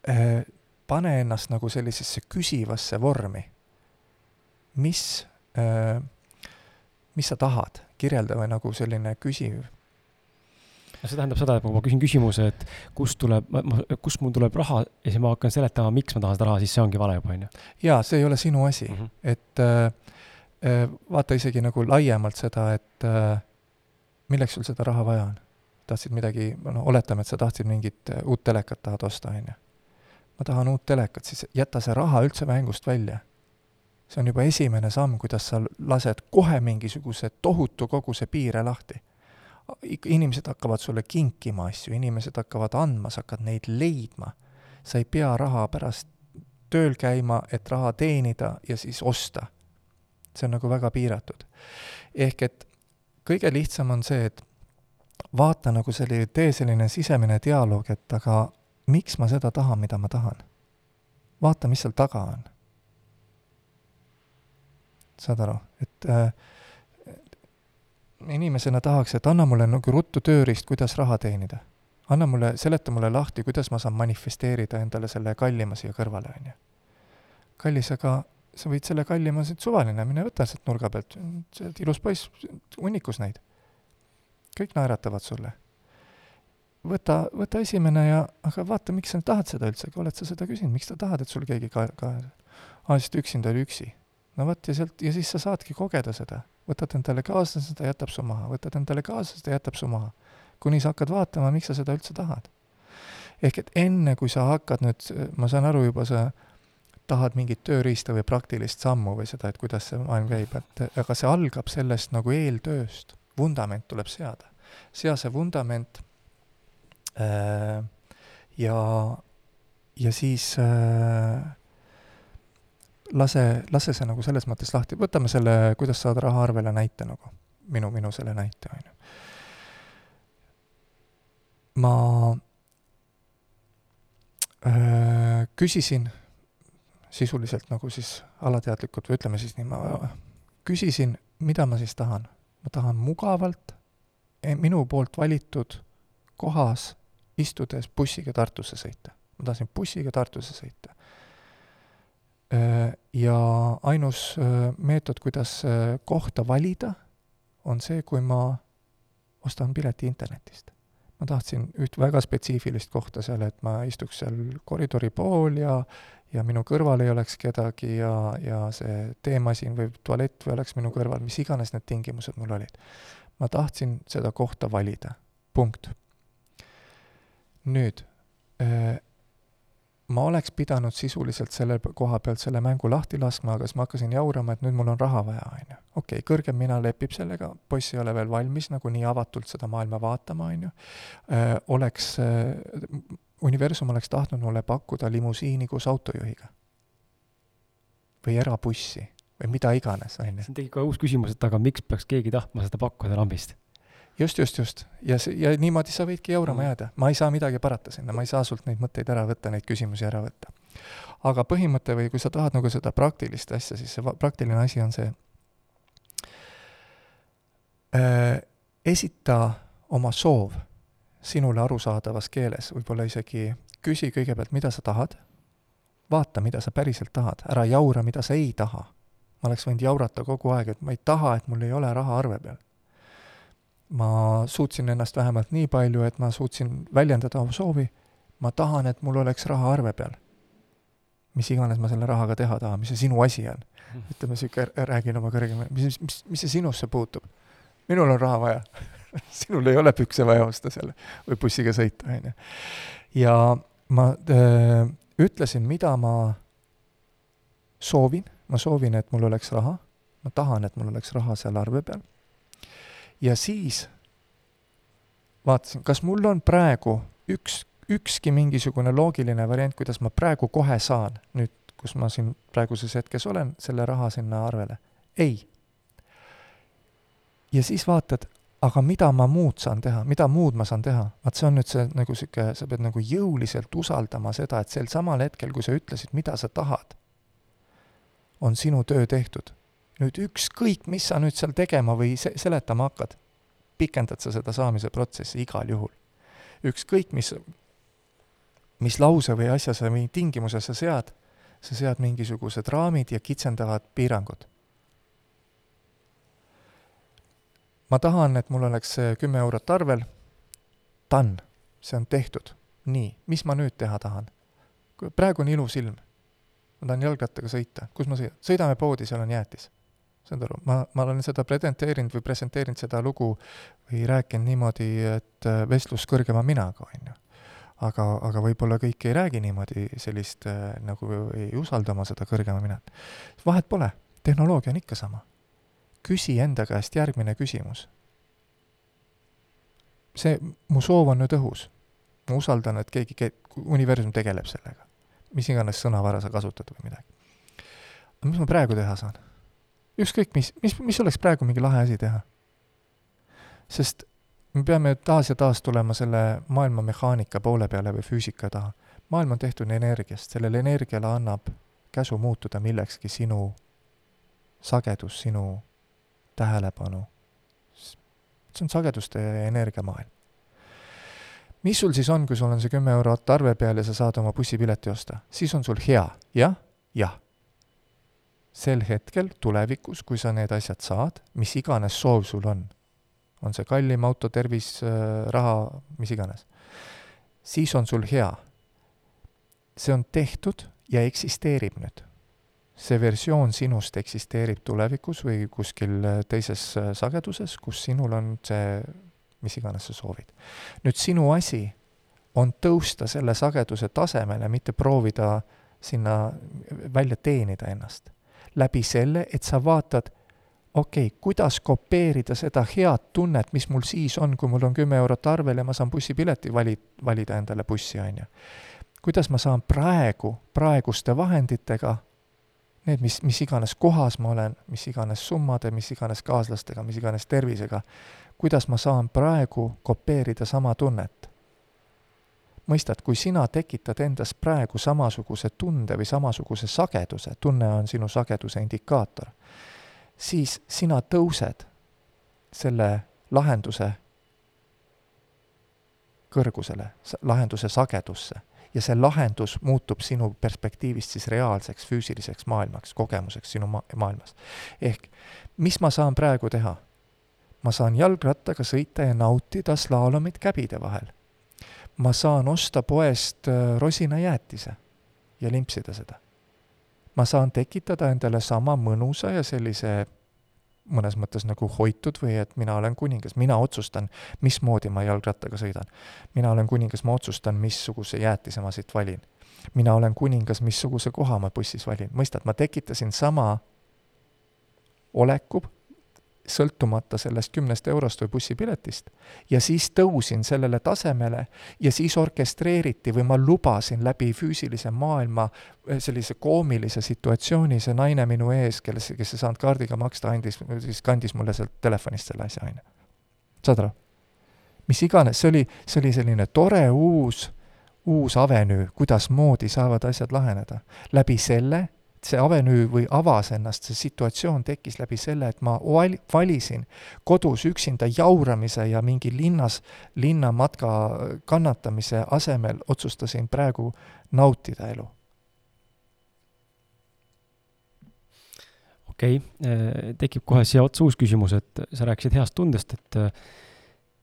Äh, pane ennast nagu sellisesse küsivasse vormi. mis, äh, mis sa tahad, kirjelda või nagu selline küsiv no see tähendab seda, et ma küsin küsimuse, et kust tuleb, kust mul tuleb raha ja siis ma hakkan seletama, miks ma tahan seda raha, siis see ongi vale juba, on ju. jaa, see ei ole sinu asi mm, -hmm. et äh, äh, vaata isegi nagu laiemalt seda, et äh, milleks sul seda raha vaja on. tahtsid midagi, no oletame, et sa tahtsid mingit äh, uut telekat tahad osta, on ju. ma tahan uut telekat, siis jäta see raha üldse mängust välja see on juba esimene samm, kuidas sa lased kohe mingisuguse tohutu koguse piire lahti inimesed hakkavad sulle kinkima asju, inimesed hakkavad andma, sa hakkad neid leidma. sa ei pea raha pärast tööl käima, et raha teenida ja siis osta. see on nagu väga piiratud. ehk et kõige lihtsam on see, et vaata nagu selline, tee selline sisemine dialoog, et aga miks ma seda tahan, mida ma tahan. vaata, mis seal taga on. saad aru, et äh, inimesena tahaks, et anna mulle nagu ruttu tööriist, kuidas raha teenida. anna mulle, seleta mulle lahti, kuidas ma saan manifesteerida endale selle kallima siia kõrvale, on ju. kallis, aga sa võid selle kallima, see on suvaline, mine võta sealt nurga pealt, sa oled ilus poiss, hunnikus neid. kõik naeratavad sulle. võta, võta esimene ja, aga vaata, miks sa tahad seda üldse, oled sa seda küsinud, miks sa tahad, et sul keegi ka, ka, aa, sest üksinda oli üksi. no vot, ja sealt, ja siis sa saadki kogeda seda võtad endale kaaslase, ta jätab su maha, võtad endale kaaslase, ta jätab su maha. kuni sa hakkad vaatama, miks sa seda üldse tahad. ehk et enne, kui sa hakkad nüüd, ma saan aru juba, sa tahad mingit tööriista või praktilist sammu või seda, et kuidas see maailm käib, et aga see algab sellest nagu eeltööst. vundament tuleb seada. sea see vundament äh, ja, ja siis äh, lase, lase see nagu selles mõttes lahti, võtame selle, kuidas saada raha arvele näite nagu, minu, minu selle näite, on ju. ma öö, küsisin sisuliselt nagu siis alateadlikult või ütleme siis nii, ma küsisin, mida ma siis tahan. ma tahan mugavalt e, minu poolt valitud kohas istudes bussiga Tartusse sõita. ma tahtsin bussiga Tartusse sõita Äh, ja ainus äh, meetod, kuidas äh, kohta valida, on see, kui ma ostan pileti internetist. ma tahtsin üht väga spetsiifilist kohta seal, et ma istuks seal koridori pool ja ja minu kõrval ei oleks kedagi ja, ja see teemasin või tualett või oleks minu kõrval, mis iganes need tingimused mul olid. ma tahtsin seda kohta valida, punkt. nüüd ma oleks pidanud sisuliselt selle koha pealt selle mängu lahti laskma, aga siis ma hakkasin jaurama, et nüüd mul on raha vaja, on ju. okei okay,, kõrgem mina lepib sellega, poiss ei ole veel valmis nagu nii avatult seda maailma vaatama, on ju. Äh, oleks, äh, universum oleks tahtnud mulle pakkuda limusiini koos autojuhiga. või erabussi või mida iganes, on ju. siin tekib ka uus küsimus, et aga miks peaks keegi tahtma seda pakkuda lambist? Just, just, just. ja see, ja niimoodi sa võidki jaurama mm. jääda. ma ei saa midagi parata sinna, ma ei saa sult neid mõtteid ära võtta, neid küsimusi ära võtta. aga põhimõte või kui sa tahad nagu seda praktilist asja, siis see praktiline asi on see äh,, esita oma soov sinule arusaadavas keeles, võib-olla isegi küsi kõigepealt, mida sa tahad, vaata, mida sa päriselt tahad, ära jaura, mida sa ei taha. ma oleks võinud jaurata kogu aeg, et ma ei taha, et mul ei ole raha arve peal ma suutsin ennast vähemalt nii palju, et ma suutsin väljendada oma soovi, ma tahan, et mul oleks raha arve peal. mis iganes ma selle rahaga teha tahan, mis see sinu asi on. [laughs] Ütleme sihuke, räägin oma kõrgema, mis, mis, mis see sinusse puutub? minul on raha vaja [laughs] sinul ei ole pükse vaja osta selle või bussiga sõita, on ju. ja ma öö, äh, ütlesin, mida ma soovin, ma soovin, et mul oleks raha, ma tahan, et mul oleks raha seal arve peal ja siis vaatasin, kas mul on praegu üks, ükski mingisugune loogiline variant, kuidas ma praegu kohe saan, nüüd, kus ma siin praeguses hetkes olen, selle raha sinna arvele. ei. ja siis vaatad, aga mida ma muud saan teha, mida muud ma saan teha? vaat see on nüüd see nagu sihuke, sa pead nagu jõuliselt usaldama seda, et sel samal hetkel, kui sa ütlesid, mida sa tahad, on sinu töö tehtud nüüd ükskõik, mis sa nüüd seal tegema või se-, seletama hakkad, pikendad sa seda saamise protsessi igal juhul. ükskõik, mis, mis lause või asja sa või tingimuse sa sead, sa sead mingisugused raamid ja kitsendavad piirangud. ma tahan, et mul oleks kümme eurot arvel, done, see on tehtud. nii, mis ma nüüd teha tahan? praegu on ilus ilm. ma tahan jalgrattaga sõita, kus ma sõidan? sõidame poodi, seal on jäätis saad aru, ma, ma olen seda presenteerinud või presenteerinud seda lugu või rääkinud niimoodi, et äh, vestlus kõrgema minaga, on ju. aga, aga võib-olla kõik ei räägi niimoodi sellist äh, nagu ei usalda oma seda kõrgema minat. vahet pole, tehnoloogia on ikka sama. küsi enda käest järgmine küsimus. see, mu soov on nüüd õhus. ma usaldan, et keegi, universum tegeleb sellega. mis iganes sõnavara sa kasutad või midagi. mis ma praegu teha saan? Ükskõik mis, mis, mis oleks praegu mingi lahe asi teha. sest me peame taas ja taas tulema selle maailma mehaanika poole peale või füüsika taha. maailm on tehtud energiast, sellele energiale annab käsu muutuda millekski sinu sagedus, sinu tähelepanu. see on sageduste ja energiamaailm. mis sul siis on, kui sul on see kümme eurot arve peal ja sa saad oma bussipileti osta? siis on sul hea, jah? jah. Sel hetkel, tulevikus, kui sa need asjad saad, mis iganes soov sul on, on see kallim auto, tervis, äh, raha, mis iganes, siis on sul hea. see on tehtud ja eksisteerib nüüd see versioon sinust eksisteerib tulevikus või kuskil äh, teises äh, sageduses, kus sinul on see, mis iganes sa soovid. nüüd sinu asi on tõusta selle sageduse tasemele, mitte proovida sinna välja teenida ennast. Läbi selle, et sa vaatad, okei okay,, kuidas kopeerida seda head tunnet, mis mul siis on, kui mul on kümme eurot arvel ja ma saan bussipileti vali, valida endale bussi, on ju. kuidas ma saan praegu, praeguste vahenditega need, mis, mis iganes kohas ma olen, mis iganes summade, mis iganes kaaslastega, mis iganes tervisega, kuidas ma saan praegu kopeerida sama tunnet? Mõistad, kui sina tekitad endas praegu samasuguse tunde või samasuguse sageduse, tunne on sinu sageduse indikaator, siis sina tõused selle lahenduse kõrgusele, lahenduse sagedusse ja see lahendus muutub sinu perspektiivist siis reaalseks füüsiliseks maailmaks, kogemuseks sinu ma-, maailmas. ehk mis ma saan praegu teha? ma saan jalgrattaga sõita ja nautida slaalomit käbide vahel. Ma saan osta poest äh, rosinajäätise ja limpsida seda. ma saan tekitada endale sama mõnusa ja sellise mõnes mõttes nagu hoitud või et mina olen kuningas, mina otsustan, mismoodi ma jalgrattaga sõidan. mina olen kuningas, ma otsustan, missuguse jäätise ma siit valin. mina olen kuningas, missuguse koha ma bussis valin, mõistad, ma tekitasin sama oleku sõltumata sellest kümnest eurost või bussipiletist. ja siis tõusin sellele tasemele ja siis orkestreeriti või ma lubasin läbi füüsilise maailma eh, sellise koomilise situatsiooni, see naine minu ees, kelles, kes ei saanud kaardiga maksta, andis, siis kandis mulle sealt telefonist selle asja, on ju. saad aru? mis iganes, see oli, see oli selline tore uus, uus avenüü, kuidasmoodi saavad asjad laheneda. läbi selle see avenüü või avas ennast, see situatsioon tekkis läbi selle, et ma val-, valisin kodus üksinda jauramise ja mingi linnas, linnamatka kannatamise asemel otsustasin praegu nautida elu. okei okay., tekib kohe siia otsa uus küsimus, et sa rääkisid heast tundest, et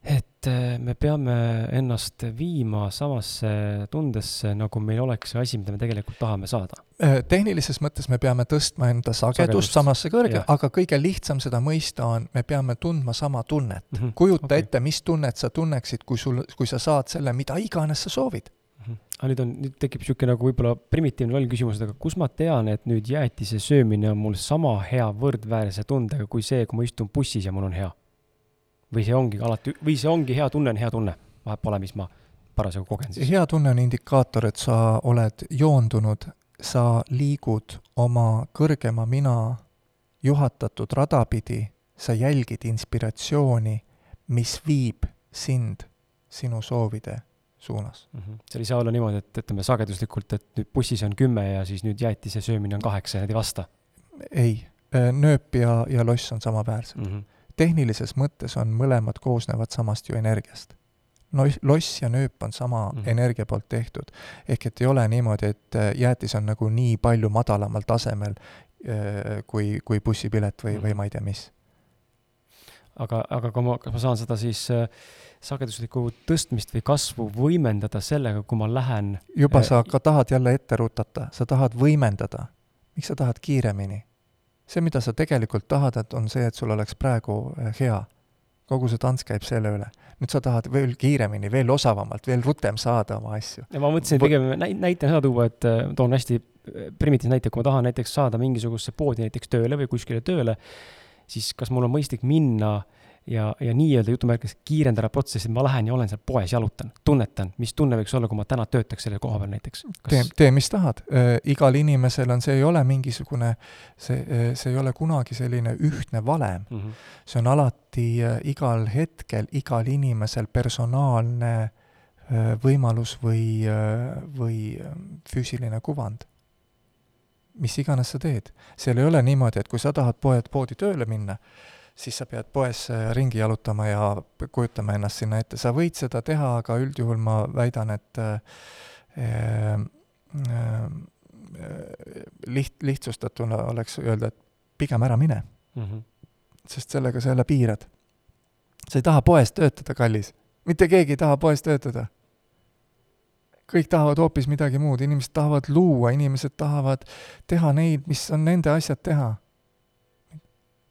et äh, me peame ennast viima samasse tundesse, nagu meil oleks see asi, mida me tegelikult tahame saada. Äh, tehnilises mõttes me peame tõstma enda sagedust, sagedust. samasse kõrge, aga kõige lihtsam seda mõista on, me peame tundma sama tunnet mm. -hmm. kujuta okay. ette, mis tunnet sa tunneksid, kui sul, kui sa saad selle, mida iganes sa soovid. -hmm. aga nüüd on, nüüd tekib niisugune nagu võib-olla primitiivne loll küsimus, et aga kus ma tean, et nüüd jäätise söömine on mul sama hea võrdväärse tundega kui see, kui ma istun bussis ja mul on hea või see ongi alati, või see ongi hea tunne, on hea tunne, vahet pole, mis ma parasjagu kogen siis. hea tunne on indikaator, et sa oled joondunud, sa liigud oma kõrgema mina juhatatud rada pidi, sa jälgid inspiratsiooni, mis viib sind sinu soovide suunas mm. -hmm. seal ei saa olla niimoodi, et ütleme sageduslikult, et nüüd bussis on kümme ja siis nüüd jäätise söömine on kaheksa ja need ei vasta? ei, nööp ja, ja loss on samaväärsed mm. -hmm tehnilises mõttes on mõlemad koosnevad samast ju energiast. no loss ja nööp on sama mm -hmm. energia poolt tehtud. ehk et ei ole niimoodi, et äh, jäätis on nagu nii palju madalamal tasemel äh, kui, kui bussipilet või mm, -hmm. või ma ei tea mis. aga, aga kui ma, kas ma saan seda siis äh, sageduslikku tõstmist või kasvu võimendada sellega, kui ma lähen juba sa ka tahad jälle ette rutata, sa tahad võimendada. miks sa tahad kiiremini? See, mida sa tegelikult tahad, et on see, et sul oleks praegu eh, hea. kogu see tants käib selle üle. nüüd sa tahad veel kiiremini, veel osavamalt, veel rutem saada oma asju. ja ma mõtlesin pigem näitena seda tuua, et eh, toon hästi eh, primitiivse näite, kui ma tahan näiteks saada mingisugusesse poodi näiteks tööle või kuskile tööle, siis kas mul on mõistlik minna äh, ja, ja nii-öelda jutumärkides kiirendada protsessi, et ma lähen ja olen seal poes, jalutan, tunnetan, mis tunne võiks olla, kui ma täna töötaks selle koha peal näiteks Kas...? tee, tee, mis tahad äh,. igal inimesel on, see ei ole mingisugune, see, see ei ole kunagi selline ühtne valem mm. -hmm. see on alati äh, igal hetkel, igal inimesel personaalne äh, võimalus või äh,, või füüsiline kuvand mis iganes sa teed. seal ei ole niimoodi, et kui sa tahad poed, poodi tööle minna, siis sa pead poes äh, ringi jalutama ja kujutama ennast sinna ette. sa võid seda teha, aga üldjuhul ma väidan, et äh, äh, liht-, lihtsustatuna oleks öelda, et pigem ära mine mm. -hmm. sest sellega sa jälle piirad. sa ei taha poes töötada, kallis. mitte keegi ei taha poes töötada. kõik tahavad hoopis midagi muud, inimesed tahavad luua, inimesed tahavad teha neid, mis on nende asjad teha.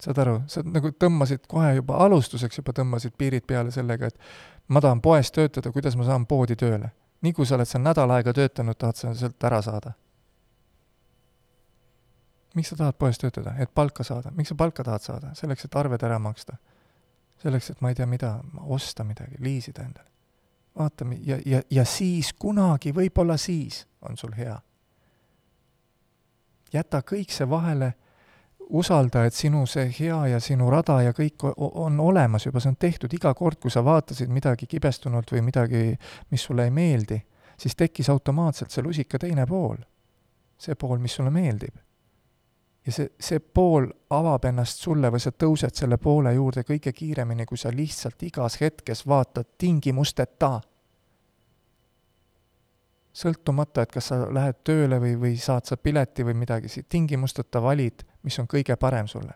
Saad aru, sa nagu tõmbasid kohe juba, alustuseks juba tõmbasid piirid peale sellega, et ma tahan poes töötada, kuidas ma saan poodi tööle. nii kui sa oled seal nädal aega töötanud, tahad sa sealt ära saada miks sa tahad poes töötada, et palka saada, miks sa palka tahad saada, selleks, et arved ära maksta. selleks, et ma ei tea mida, osta midagi, liisida endale. vaata, ja, ja, ja siis kunagi, võib-olla siis on sul hea. jäta kõik see vahele, usalda, et sinu see hea ja sinu rada ja kõik on olemas juba, see on tehtud iga kord, kui sa vaatasid midagi kibestunult või midagi, mis sulle ei meeldi, siis tekkis automaatselt see lusika teine pool. see pool, mis sulle meeldib ja see, see pool avab ennast sulle või sa tõused selle poole juurde kõige kiiremini, kui sa lihtsalt igas hetkes vaatad tingimusteta. sõltumata, et kas sa lähed tööle või, või saad sa pileti või midagi, tingimusteta valid, mis on kõige parem sulle.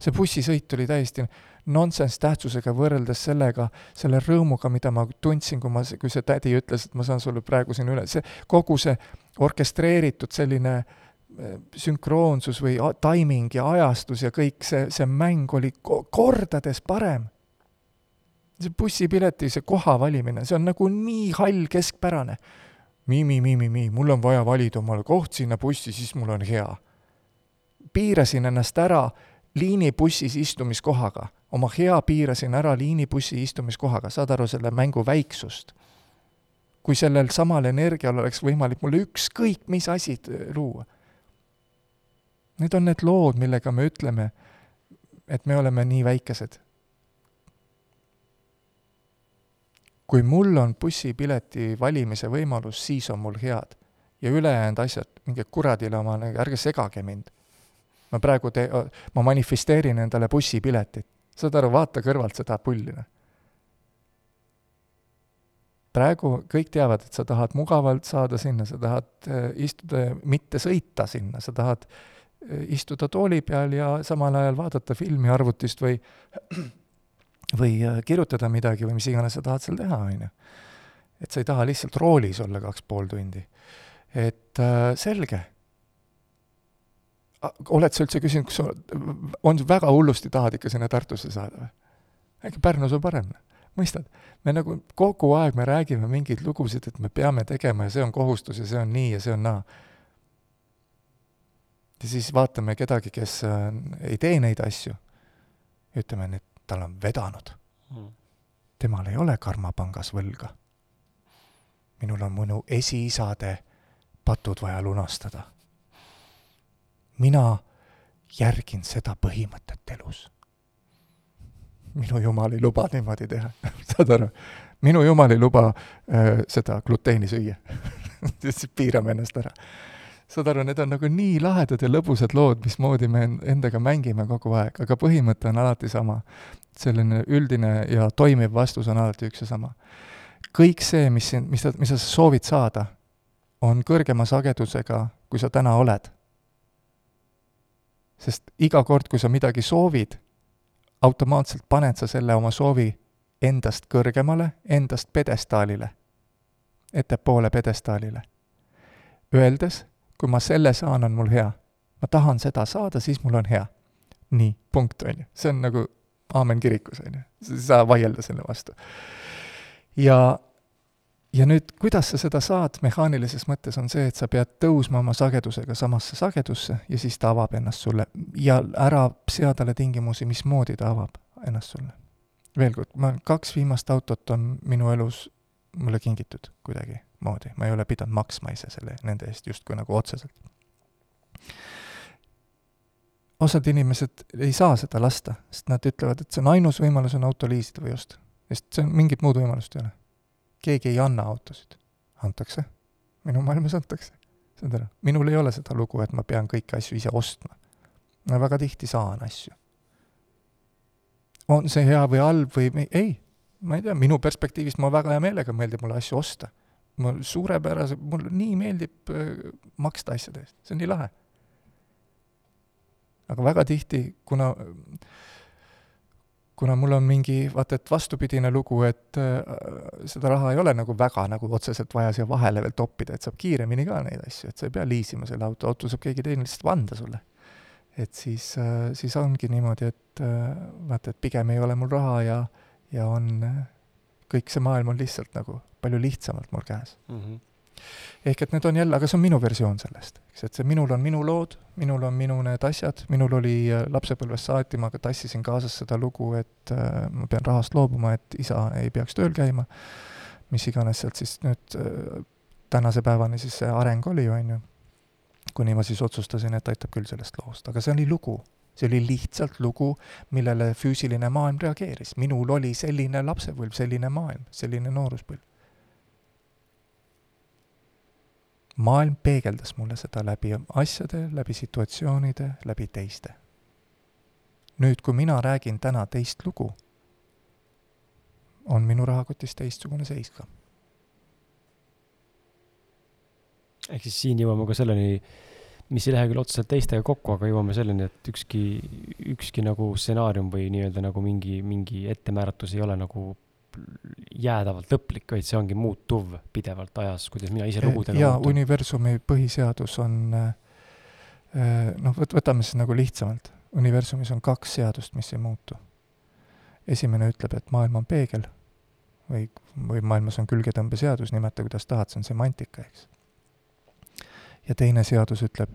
see bussisõit oli täiesti nonsense tähtsusega võrreldes sellega, selle rõõmuga, mida ma tundsin, kui ma, kui see tädi ütles, et ma saan sulle praegu siin üle, see kogu see orkestreeritud selline äh, sünkroonsus või timing ja ajastus ja kõik see, see mäng oli kordades parem. see bussipileti, see koha valimine, see on nagu nii hall keskpärane. mi-mi-mi-mi-mi, mul on vaja valida omale koht sinna bussi, siis mul on hea. Piirasin ennast ära liinibussis istumiskohaga, oma hea piirasin ära liinibussi istumiskohaga, saad aru selle mängu väiksust? kui sellel samal energial oleks võimalik mulle ükskõik mis asi luua Need on need lood, millega me ütleme, et me oleme nii väikesed. kui mul on bussipileti valimise võimalus, siis on mul head. ja ülejäänud asjad, minge kuradile oma, ärge segage mind. Ma praegu te-, ma manifesteerin endale bussipiletit. saad aru, vaata kõrvalt seda pulli, noh praegu kõik teavad, et sa tahad mugavalt saada sinna, sa tahad äh, istuda, mitte sõita sinna, sa tahad istuda tooli peal ja samal ajal vaadata filmi arvutist või [clears throat] või äh, kirjutada midagi või mis iganes sa tahad seal teha, on ju. et sa ei taha lihtsalt roolis olla kaks pool tundi. et äh, selge. Oled sa üldse küsinud, kas sa, on, väga hullusti tahad ikka sinna Tartusse saada või? äkki Pärnus on parem? mõistad? me nagu kogu aeg me räägime mingeid lugusid, et me peame tegema ja see on kohustus ja see on nii ja see on naa ja siis vaatame kedagi, kes äh, ei tee neid asju, ütleme, et tal on vedanud mm.. temal ei ole karmapangas võlga. minul on minu esiisade patud vaja lunastada. Mina järgin seda põhimõtet elus. minu jumal ei luba niimoodi teha [laughs] saad aru? minu jumal ei luba äh, seda gluteeni süüa [laughs] siis piirame ennast ära saad aru, need on nagu nii lahedad ja lõbusad lood, mismoodi me endaga mängime kogu aeg, aga põhimõte on alati sama. selline üldine ja toimiv vastus on alati üks ja sama. kõik see, mis mis sa, mis sa soovid saada, on kõrgema sagedusega, kui sa täna oled. Sest iga kord, kui sa midagi soovid, automaatselt paned sa selle oma soovi endast kõrgemale, endast pjedestaalile, ettepoole pjedestaalile. Öeldes, kui ma selle saan, on mul hea. ma tahan seda saada, siis mul on hea. nii, punkt, on ju. see on nagu aamen kirikus, on ju. sa ei saa vaielda selle vastu. ja, ja nüüd, kuidas sa seda saad mehaanilises mõttes, on see, et sa pead tõusma oma sagedusega samasse sagedusse ja siis ta avab ennast sulle. ja ära sea talle tingimusi, mismoodi ta avab ennast sulle. veel kord, ma, kaks viimast autot on minu elus mulle kingitud kuidagi moodi, ma ei ole pidanud maksma ise selle, nende eest justkui nagu otseselt. osad inimesed ei saa seda lasta, sest nad ütlevad, et see on ainus võimalus, on auto liisida või osta. sest see on, mingit muud võimalust ei ole. Keegi ei anna autosid. antakse. minu maailmas antakse. saad aru, minul ei ole seda lugu, et ma pean kõiki asju ise ostma. ma väga tihti saan asju. on see hea või halb või ei, ma ei tea, minu perspektiivist ma väga hea meelega meeldib mulle asju osta. mul suurepärase, mulle nii meeldib äh, maksta asjade eest, see on nii lahe. aga väga tihti, kuna kuna mul on mingi, vaata et vastupidine lugu, et äh, seda raha ei ole nagu väga nagu otseselt vaja siia vahele veel toppida, et saab kiiremini ka neid asju, et sa ei pea liisima selle auto, auto saab keegi teine lihtsalt anda sulle. et siis äh,, siis ongi niimoodi, et äh, vaata, et pigem ei ole mul raha ja, ja on äh, kõik see maailm on lihtsalt nagu palju lihtsamalt mul käes mm. -hmm ehk et need on jälle, aga see on minu versioon sellest, eks, et see minul on minu lood, minul on minu need asjad, minul oli äh, lapsepõlvest saati, ma tassisin kaasas seda lugu, et äh, ma pean rahast loobuma, et isa ei peaks tööl käima, mis iganes sealt siis nüüd äh, tänase päevani siis see areng oli, on ju, kuni ma siis otsustasin, et aitab küll sellest loost, aga see oli lugu. See oli lihtsalt lugu, millele füüsiline maailm reageeris. minul oli selline lapsepõlv, selline maailm, selline nooruspõlv. Maailm peegeldas mulle seda läbi asjade, läbi situatsioonide, läbi teiste. nüüd, kui mina räägin täna teist lugu, on minu rahakotis teistsugune seis ka. ehk siis siin jõuame ka selleni, mis ei lähe küll otseselt teistega kokku, aga jõuame selleni, et ükski, ükski nagu stsenaarium või nii-öelda nagu mingi, mingi ettemääratus ei ole nagu jäädavalt lõplik, vaid see ongi muutuv pidevalt ajas, kuidas mina ise lugudega jaa, universumi põhiseadus on äh, noh, võt-, võtame siis nagu lihtsamalt. universumis on kaks seadust, mis ei muutu. esimene ütleb, et maailm on peegel või, või maailmas on külgetõmbeseadus, nimeta kuidas tahad, see on semantika, eks. ja teine seadus ütleb,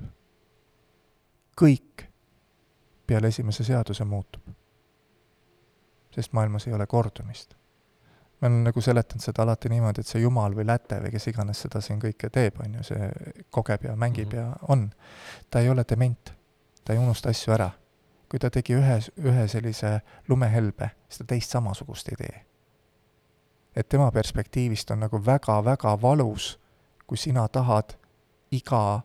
kõik peale esimese seaduse muutub. sest maailmas ei ole kordumist ma olen nagu seletanud seda alati niimoodi, et see jumal või läte või kes iganes seda siin kõike teeb, on ju, see kogeb ja mängib mm -hmm. ja on, ta ei ole dement. ta ei unusta asju ära. kui ta tegi ühe, ühe sellise lumehelbe, siis ta teist samasugust ei tee. et tema perspektiivist on nagu väga-väga valus, kui sina tahad iga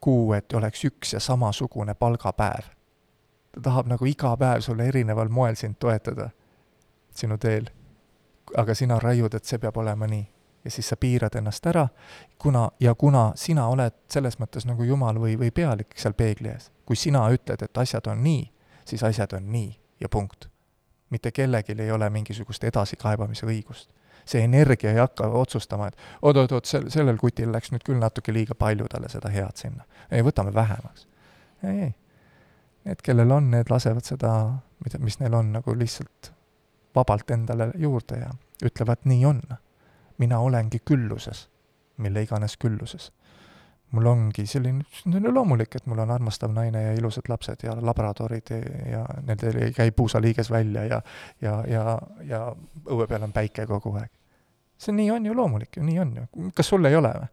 kuu, et oleks üks ja samasugune palgapäev. ta tahab nagu iga päev sulle erineval moel sind toetada sinu teel aga sina raiud, et see peab olema nii. ja siis sa piirad ennast ära, kuna, ja kuna sina oled selles mõttes nagu jumal või, või pealik seal peegli ees, kui sina ütled, et asjad on nii, siis asjad on nii ja punkt. mitte kellelgi ei ole mingisugust edasikaebamise õigust. see energia ei hakka otsustama, et oot-oot-oot, sel, sellel kutil läks nüüd küll natuke liiga palju talle seda head sinna. ei, võtame vähemaks. ei, ei. Need, kellel on, need lasevad seda, mida, mis neil on, nagu lihtsalt vabalt endale juurde ja ütlevad, nii on. mina olengi külluses, mille iganes külluses. mul ongi selline, see on loomulik, et mul on armastav naine ja ilusad lapsed ja labradorid ja, ja nendel ei käi puusaliiges välja ja ja, ja, ja õue peal on päike kogu aeg. see nii on ju loomulik ju, nii on ju. kas sul ei ole või?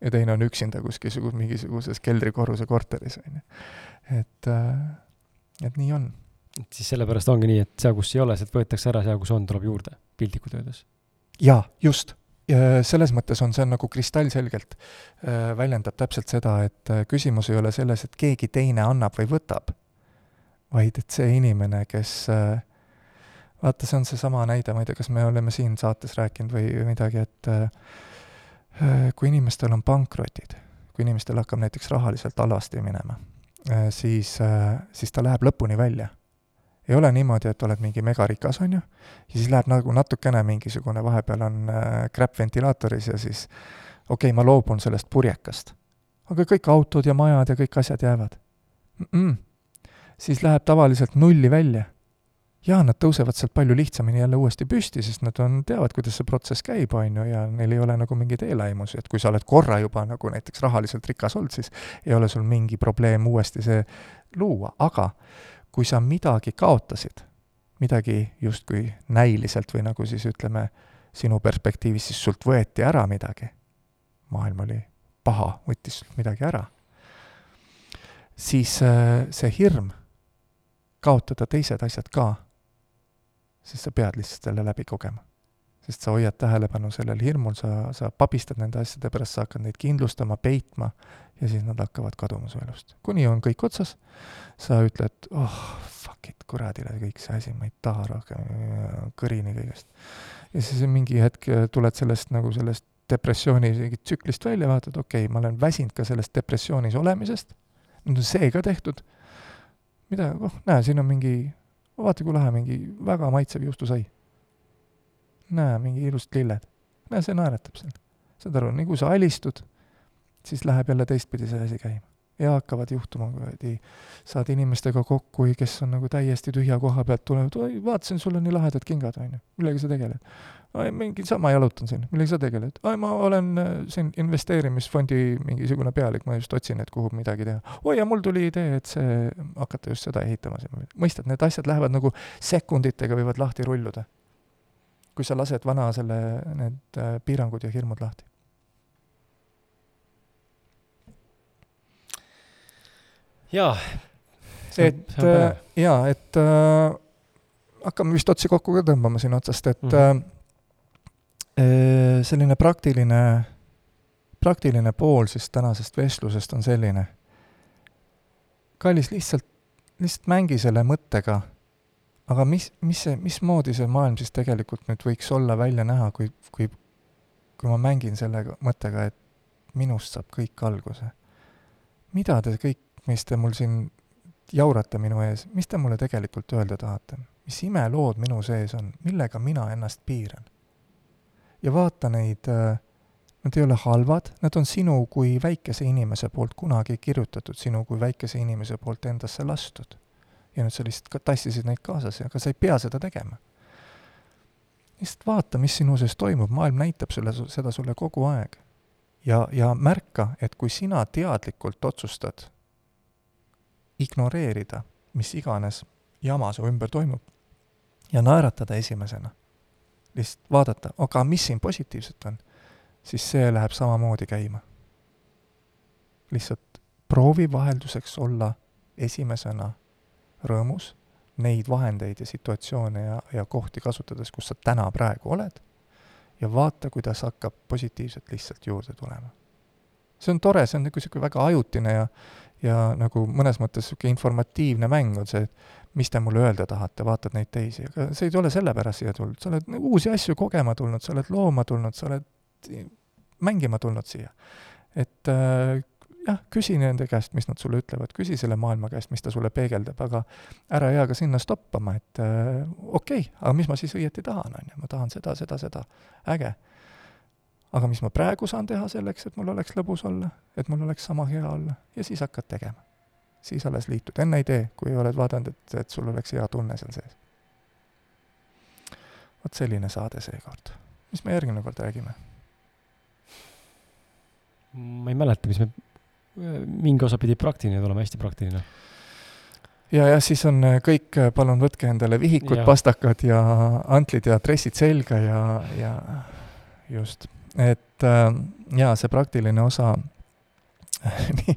ja teine on üksinda kuskil mingisuguses keldrikorruse korteris, on ju. et, äh, et nii on et siis sellepärast ongi nii, et seal, kus ei ole, sealt võetakse ära, seal, kus on, tuleb juurde, piltlikult öeldes. jaa, just. selles mõttes on see nagu kristallselgelt äh, väljendab täpselt seda, et äh, küsimus ei ole selles, et keegi teine annab või võtab, vaid et see inimene, kes äh, vaata, see on seesama näide, ma ei tea, kas me oleme siin saates rääkinud või midagi, et kui inimestel on pankrotid, kui inimestel hakkab näiteks rahaliselt halvasti minema, siis, siis ta läheb lõpuni välja ei ole niimoodi, et oled mingi megarikas, on ju, ja siis läheb nagu natukene mingisugune, vahepeal on äh, crap ventilaatoris ja siis okei okay,, ma loobun sellest purjekast. aga kõik autod ja majad ja kõik asjad jäävad mm. -mm. siis läheb tavaliselt nulli välja. jaa, nad tõusevad sealt palju lihtsamini jälle uuesti püsti, sest nad on, teavad, kuidas see protsess käib, on ju, ja neil ei ole nagu mingeid eelaimusi, et kui sa oled korra juba nagu näiteks rahaliselt rikas olnud, siis ei ole sul mingi probleem uuesti see luua, aga kui sa midagi kaotasid, midagi justkui näiliselt või nagu siis ütleme, sinu perspektiivis siis sult võeti ära midagi, maailm oli paha, võttis sult midagi ära, siis äh, see hirm kaotada teised asjad ka, siis sa pead lihtsalt selle läbi kogema. sest sa hoiad tähelepanu sellel hirmul, sa, sa pabistad nende asjade pärast, sa hakkad neid kindlustama, peitma ja siis nad hakkavad kaduma su elust. kuni on kõik otsas, sa ütled, oh, fuck it, kuradile kõik see asi, ma ei taha rohkem, kõrini kõigest. ja siis mingi hetk tuled sellest nagu sellest depressiooni tsüklist välja, vaatad, okei okay,, ma olen väsinud ka sellest depressioonis olemisest, nüüd on see ka tehtud, mida, oh, näe, siin on mingi, vaata kui lahe, mingi väga maitsev juustusai. näe, mingi ilusad lilled. näe, see naeratab seal. saad aru, nii kui sa alistud, siis läheb jälle teistpidi see asi käima ja hakkavad juhtuma kuradi, saad inimestega kokku, kes on nagu täiesti tühja koha pealt, tulevad, oi, vaatasin, sul on nii lahedad kingad, on ju, millega sa tegeled? oi, mingi sama jalutan siin, millega sa tegeled? oi, ma olen äh, siin investeerimisfondi mingisugune pealik, ma just otsin, et kuhu midagi teha. oi, ja mul tuli idee, et see, hakata just seda ehitama siin. mõistad, need asjad lähevad nagu sekunditega võivad lahti rulluda. kui sa lased vana selle, need äh, piirangud ja hirmud lahti jaa. et äh, jaa, et äh, hakkame vist otsi kokku ka tõmbama siin otsast, et mm -hmm. äh, selline praktiline, praktiline pool siis tänasest vestlusest on selline. kallis, lihtsalt, lihtsalt mängi selle mõttega, aga mis, mis see, mismoodi see maailm siis tegelikult nüüd võiks olla, välja näha, kui, kui, kui ma mängin selle mõttega, et minust saab kõik alguse. mida te kõik mis te mul siin jaurate minu ees, mis te mulle tegelikult öelda tahate? mis imelood minu sees on, millega mina ennast piiran? ja vaata neid, äh, nad ei ole halvad, nad on sinu kui väikese inimese poolt kunagi kirjutatud, sinu kui väikese inimese poolt endasse lastud. ja nüüd sa lihtsalt tassisid neid kaasas, aga sa ei pea seda tegema. lihtsalt vaata, mis sinu sees toimub, maailm näitab sulle, seda sulle kogu aeg. ja, ja märka, et kui sina teadlikult otsustad ignoreerida, mis iganes jama su ümber toimub ja naeratada esimesena. lihtsalt vaadata, aga mis siin positiivset on, siis see läheb samamoodi käima. lihtsalt proovi vahelduseks olla esimesena rõõmus, neid vahendeid ja situatsioone ja, ja kohti kasutades, kus sa täna praegu oled, ja vaata, kuidas hakkab positiivselt lihtsalt juurde tulema. see on tore, see on nagu niisugune väga ajutine ja ja nagu mõnes mõttes niisugune informatiivne mäng on see, et mis te mulle öelda tahate, vaatad neid teisi, aga sa ei ole sellepärast siia tulnud, sa oled uusi asju kogema tulnud, sa oled looma tulnud, sa oled mängima tulnud siia. et äh, jah, küsi nende käest, mis nad sulle ütlevad, küsi selle maailma käest, mis ta sulle peegeldab, aga ära jää ka sinna stoppama, et äh, okei okay,, aga mis ma siis õieti tahan, on ju, ma tahan seda, seda, seda, äge aga mis ma praegu saan teha selleks, et mul oleks lõbus olla, et mul oleks sama hea olla ja siis hakkad tegema. siis alles liitud, enne ei tee, kui oled vaadanud, et, et sul oleks hea tunne seal sees. vot selline saade seekord. mis me järgmine kord räägime? ma ei mäleta, mis me, mingi osa pidi praktiline tulema, hästi praktiline ja jah, siis on kõik, palun võtke endale vihikud, pastakad ja antlid ja dressid selga ja, ja just et äh, jaa, see praktiline osa [laughs] nii,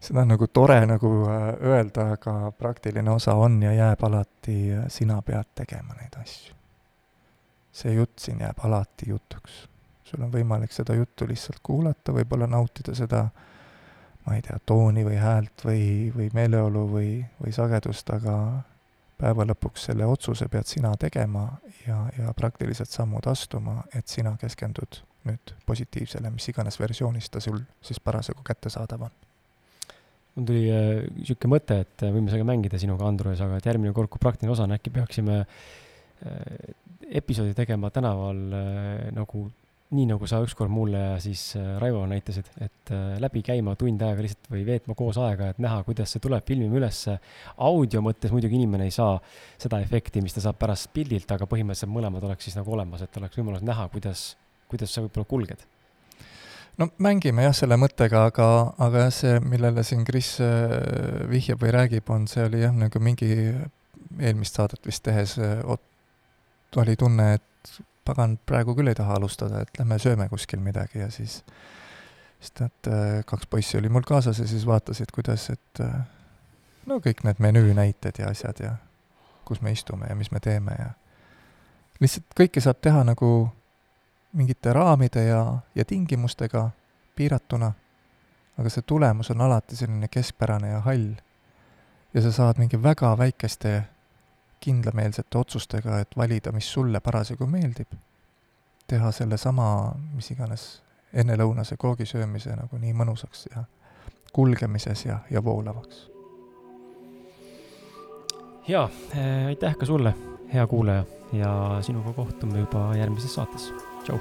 seda on nagu tore nagu äh, öelda, aga praktiline osa on ja jääb alati, äh, sina pead tegema neid asju. see jutt siin jääb alati jutuks. sul on võimalik seda juttu lihtsalt kuulata, võib-olla nautida seda, ma ei tea, tooni või häält või, või meeleolu või, või sagedust, aga päeva lõpuks selle otsuse pead sina tegema ja, ja praktilised sammud astuma, et sina keskendud nüüd positiivsele, mis iganes versioonis ta sul siis parasjagu kättesaadav on. mul tuli niisugune äh, mõte, et äh, võime sellega mängida sinuga, Andrus, aga et järgmine kord, kui praktiline osa on, äkki peaksime äh, episoodi tegema tänaval äh, nagu nii, nagu sa ükskord mulle ja siis äh, Raivo näitasid, et äh, läbi käima tund aega lihtsalt või veetma koos aega, et näha, kuidas see tuleb, filmime ülesse. audio mõttes muidugi inimene ei saa seda efekti, mis ta saab pärast pildilt, aga põhimõtteliselt mõlemad oleks siis nagu olemas, et oleks võimalus näha, kuidas kuidas sa võib-olla kulged? no mängime jah selle mõttega, aga, aga jah, see, millele siin Kris äh, vihjab või räägib, on, see oli jah, nagu mingi eelmist saadet vist tehes äh, oli tunne, et pagan, praegu küll ei taha alustada, et lähme sööme kuskil midagi ja siis siis tead, äh, kaks poissi oli mul kaasas ja siis vaatasid, kuidas, et no kõik need menüü näited ja asjad ja kus me istume ja mis me teeme ja lihtsalt kõike saab teha nagu mingite raamide ja, ja tingimustega piiratuna, aga see tulemus on alati selline keskpärane ja hall. ja sa saad mingi väga väikeste kindlameelsete otsustega, et valida, mis sulle parasjagu meeldib, teha sellesama, mis iganes, ennelõunase koogi söömise nagu nii mõnusaks ja kulgemises ja, ja voolavaks. jaa, aitäh ka sulle, hea kuulaja ja sinuga kohtume juba järgmises saates. Tchau.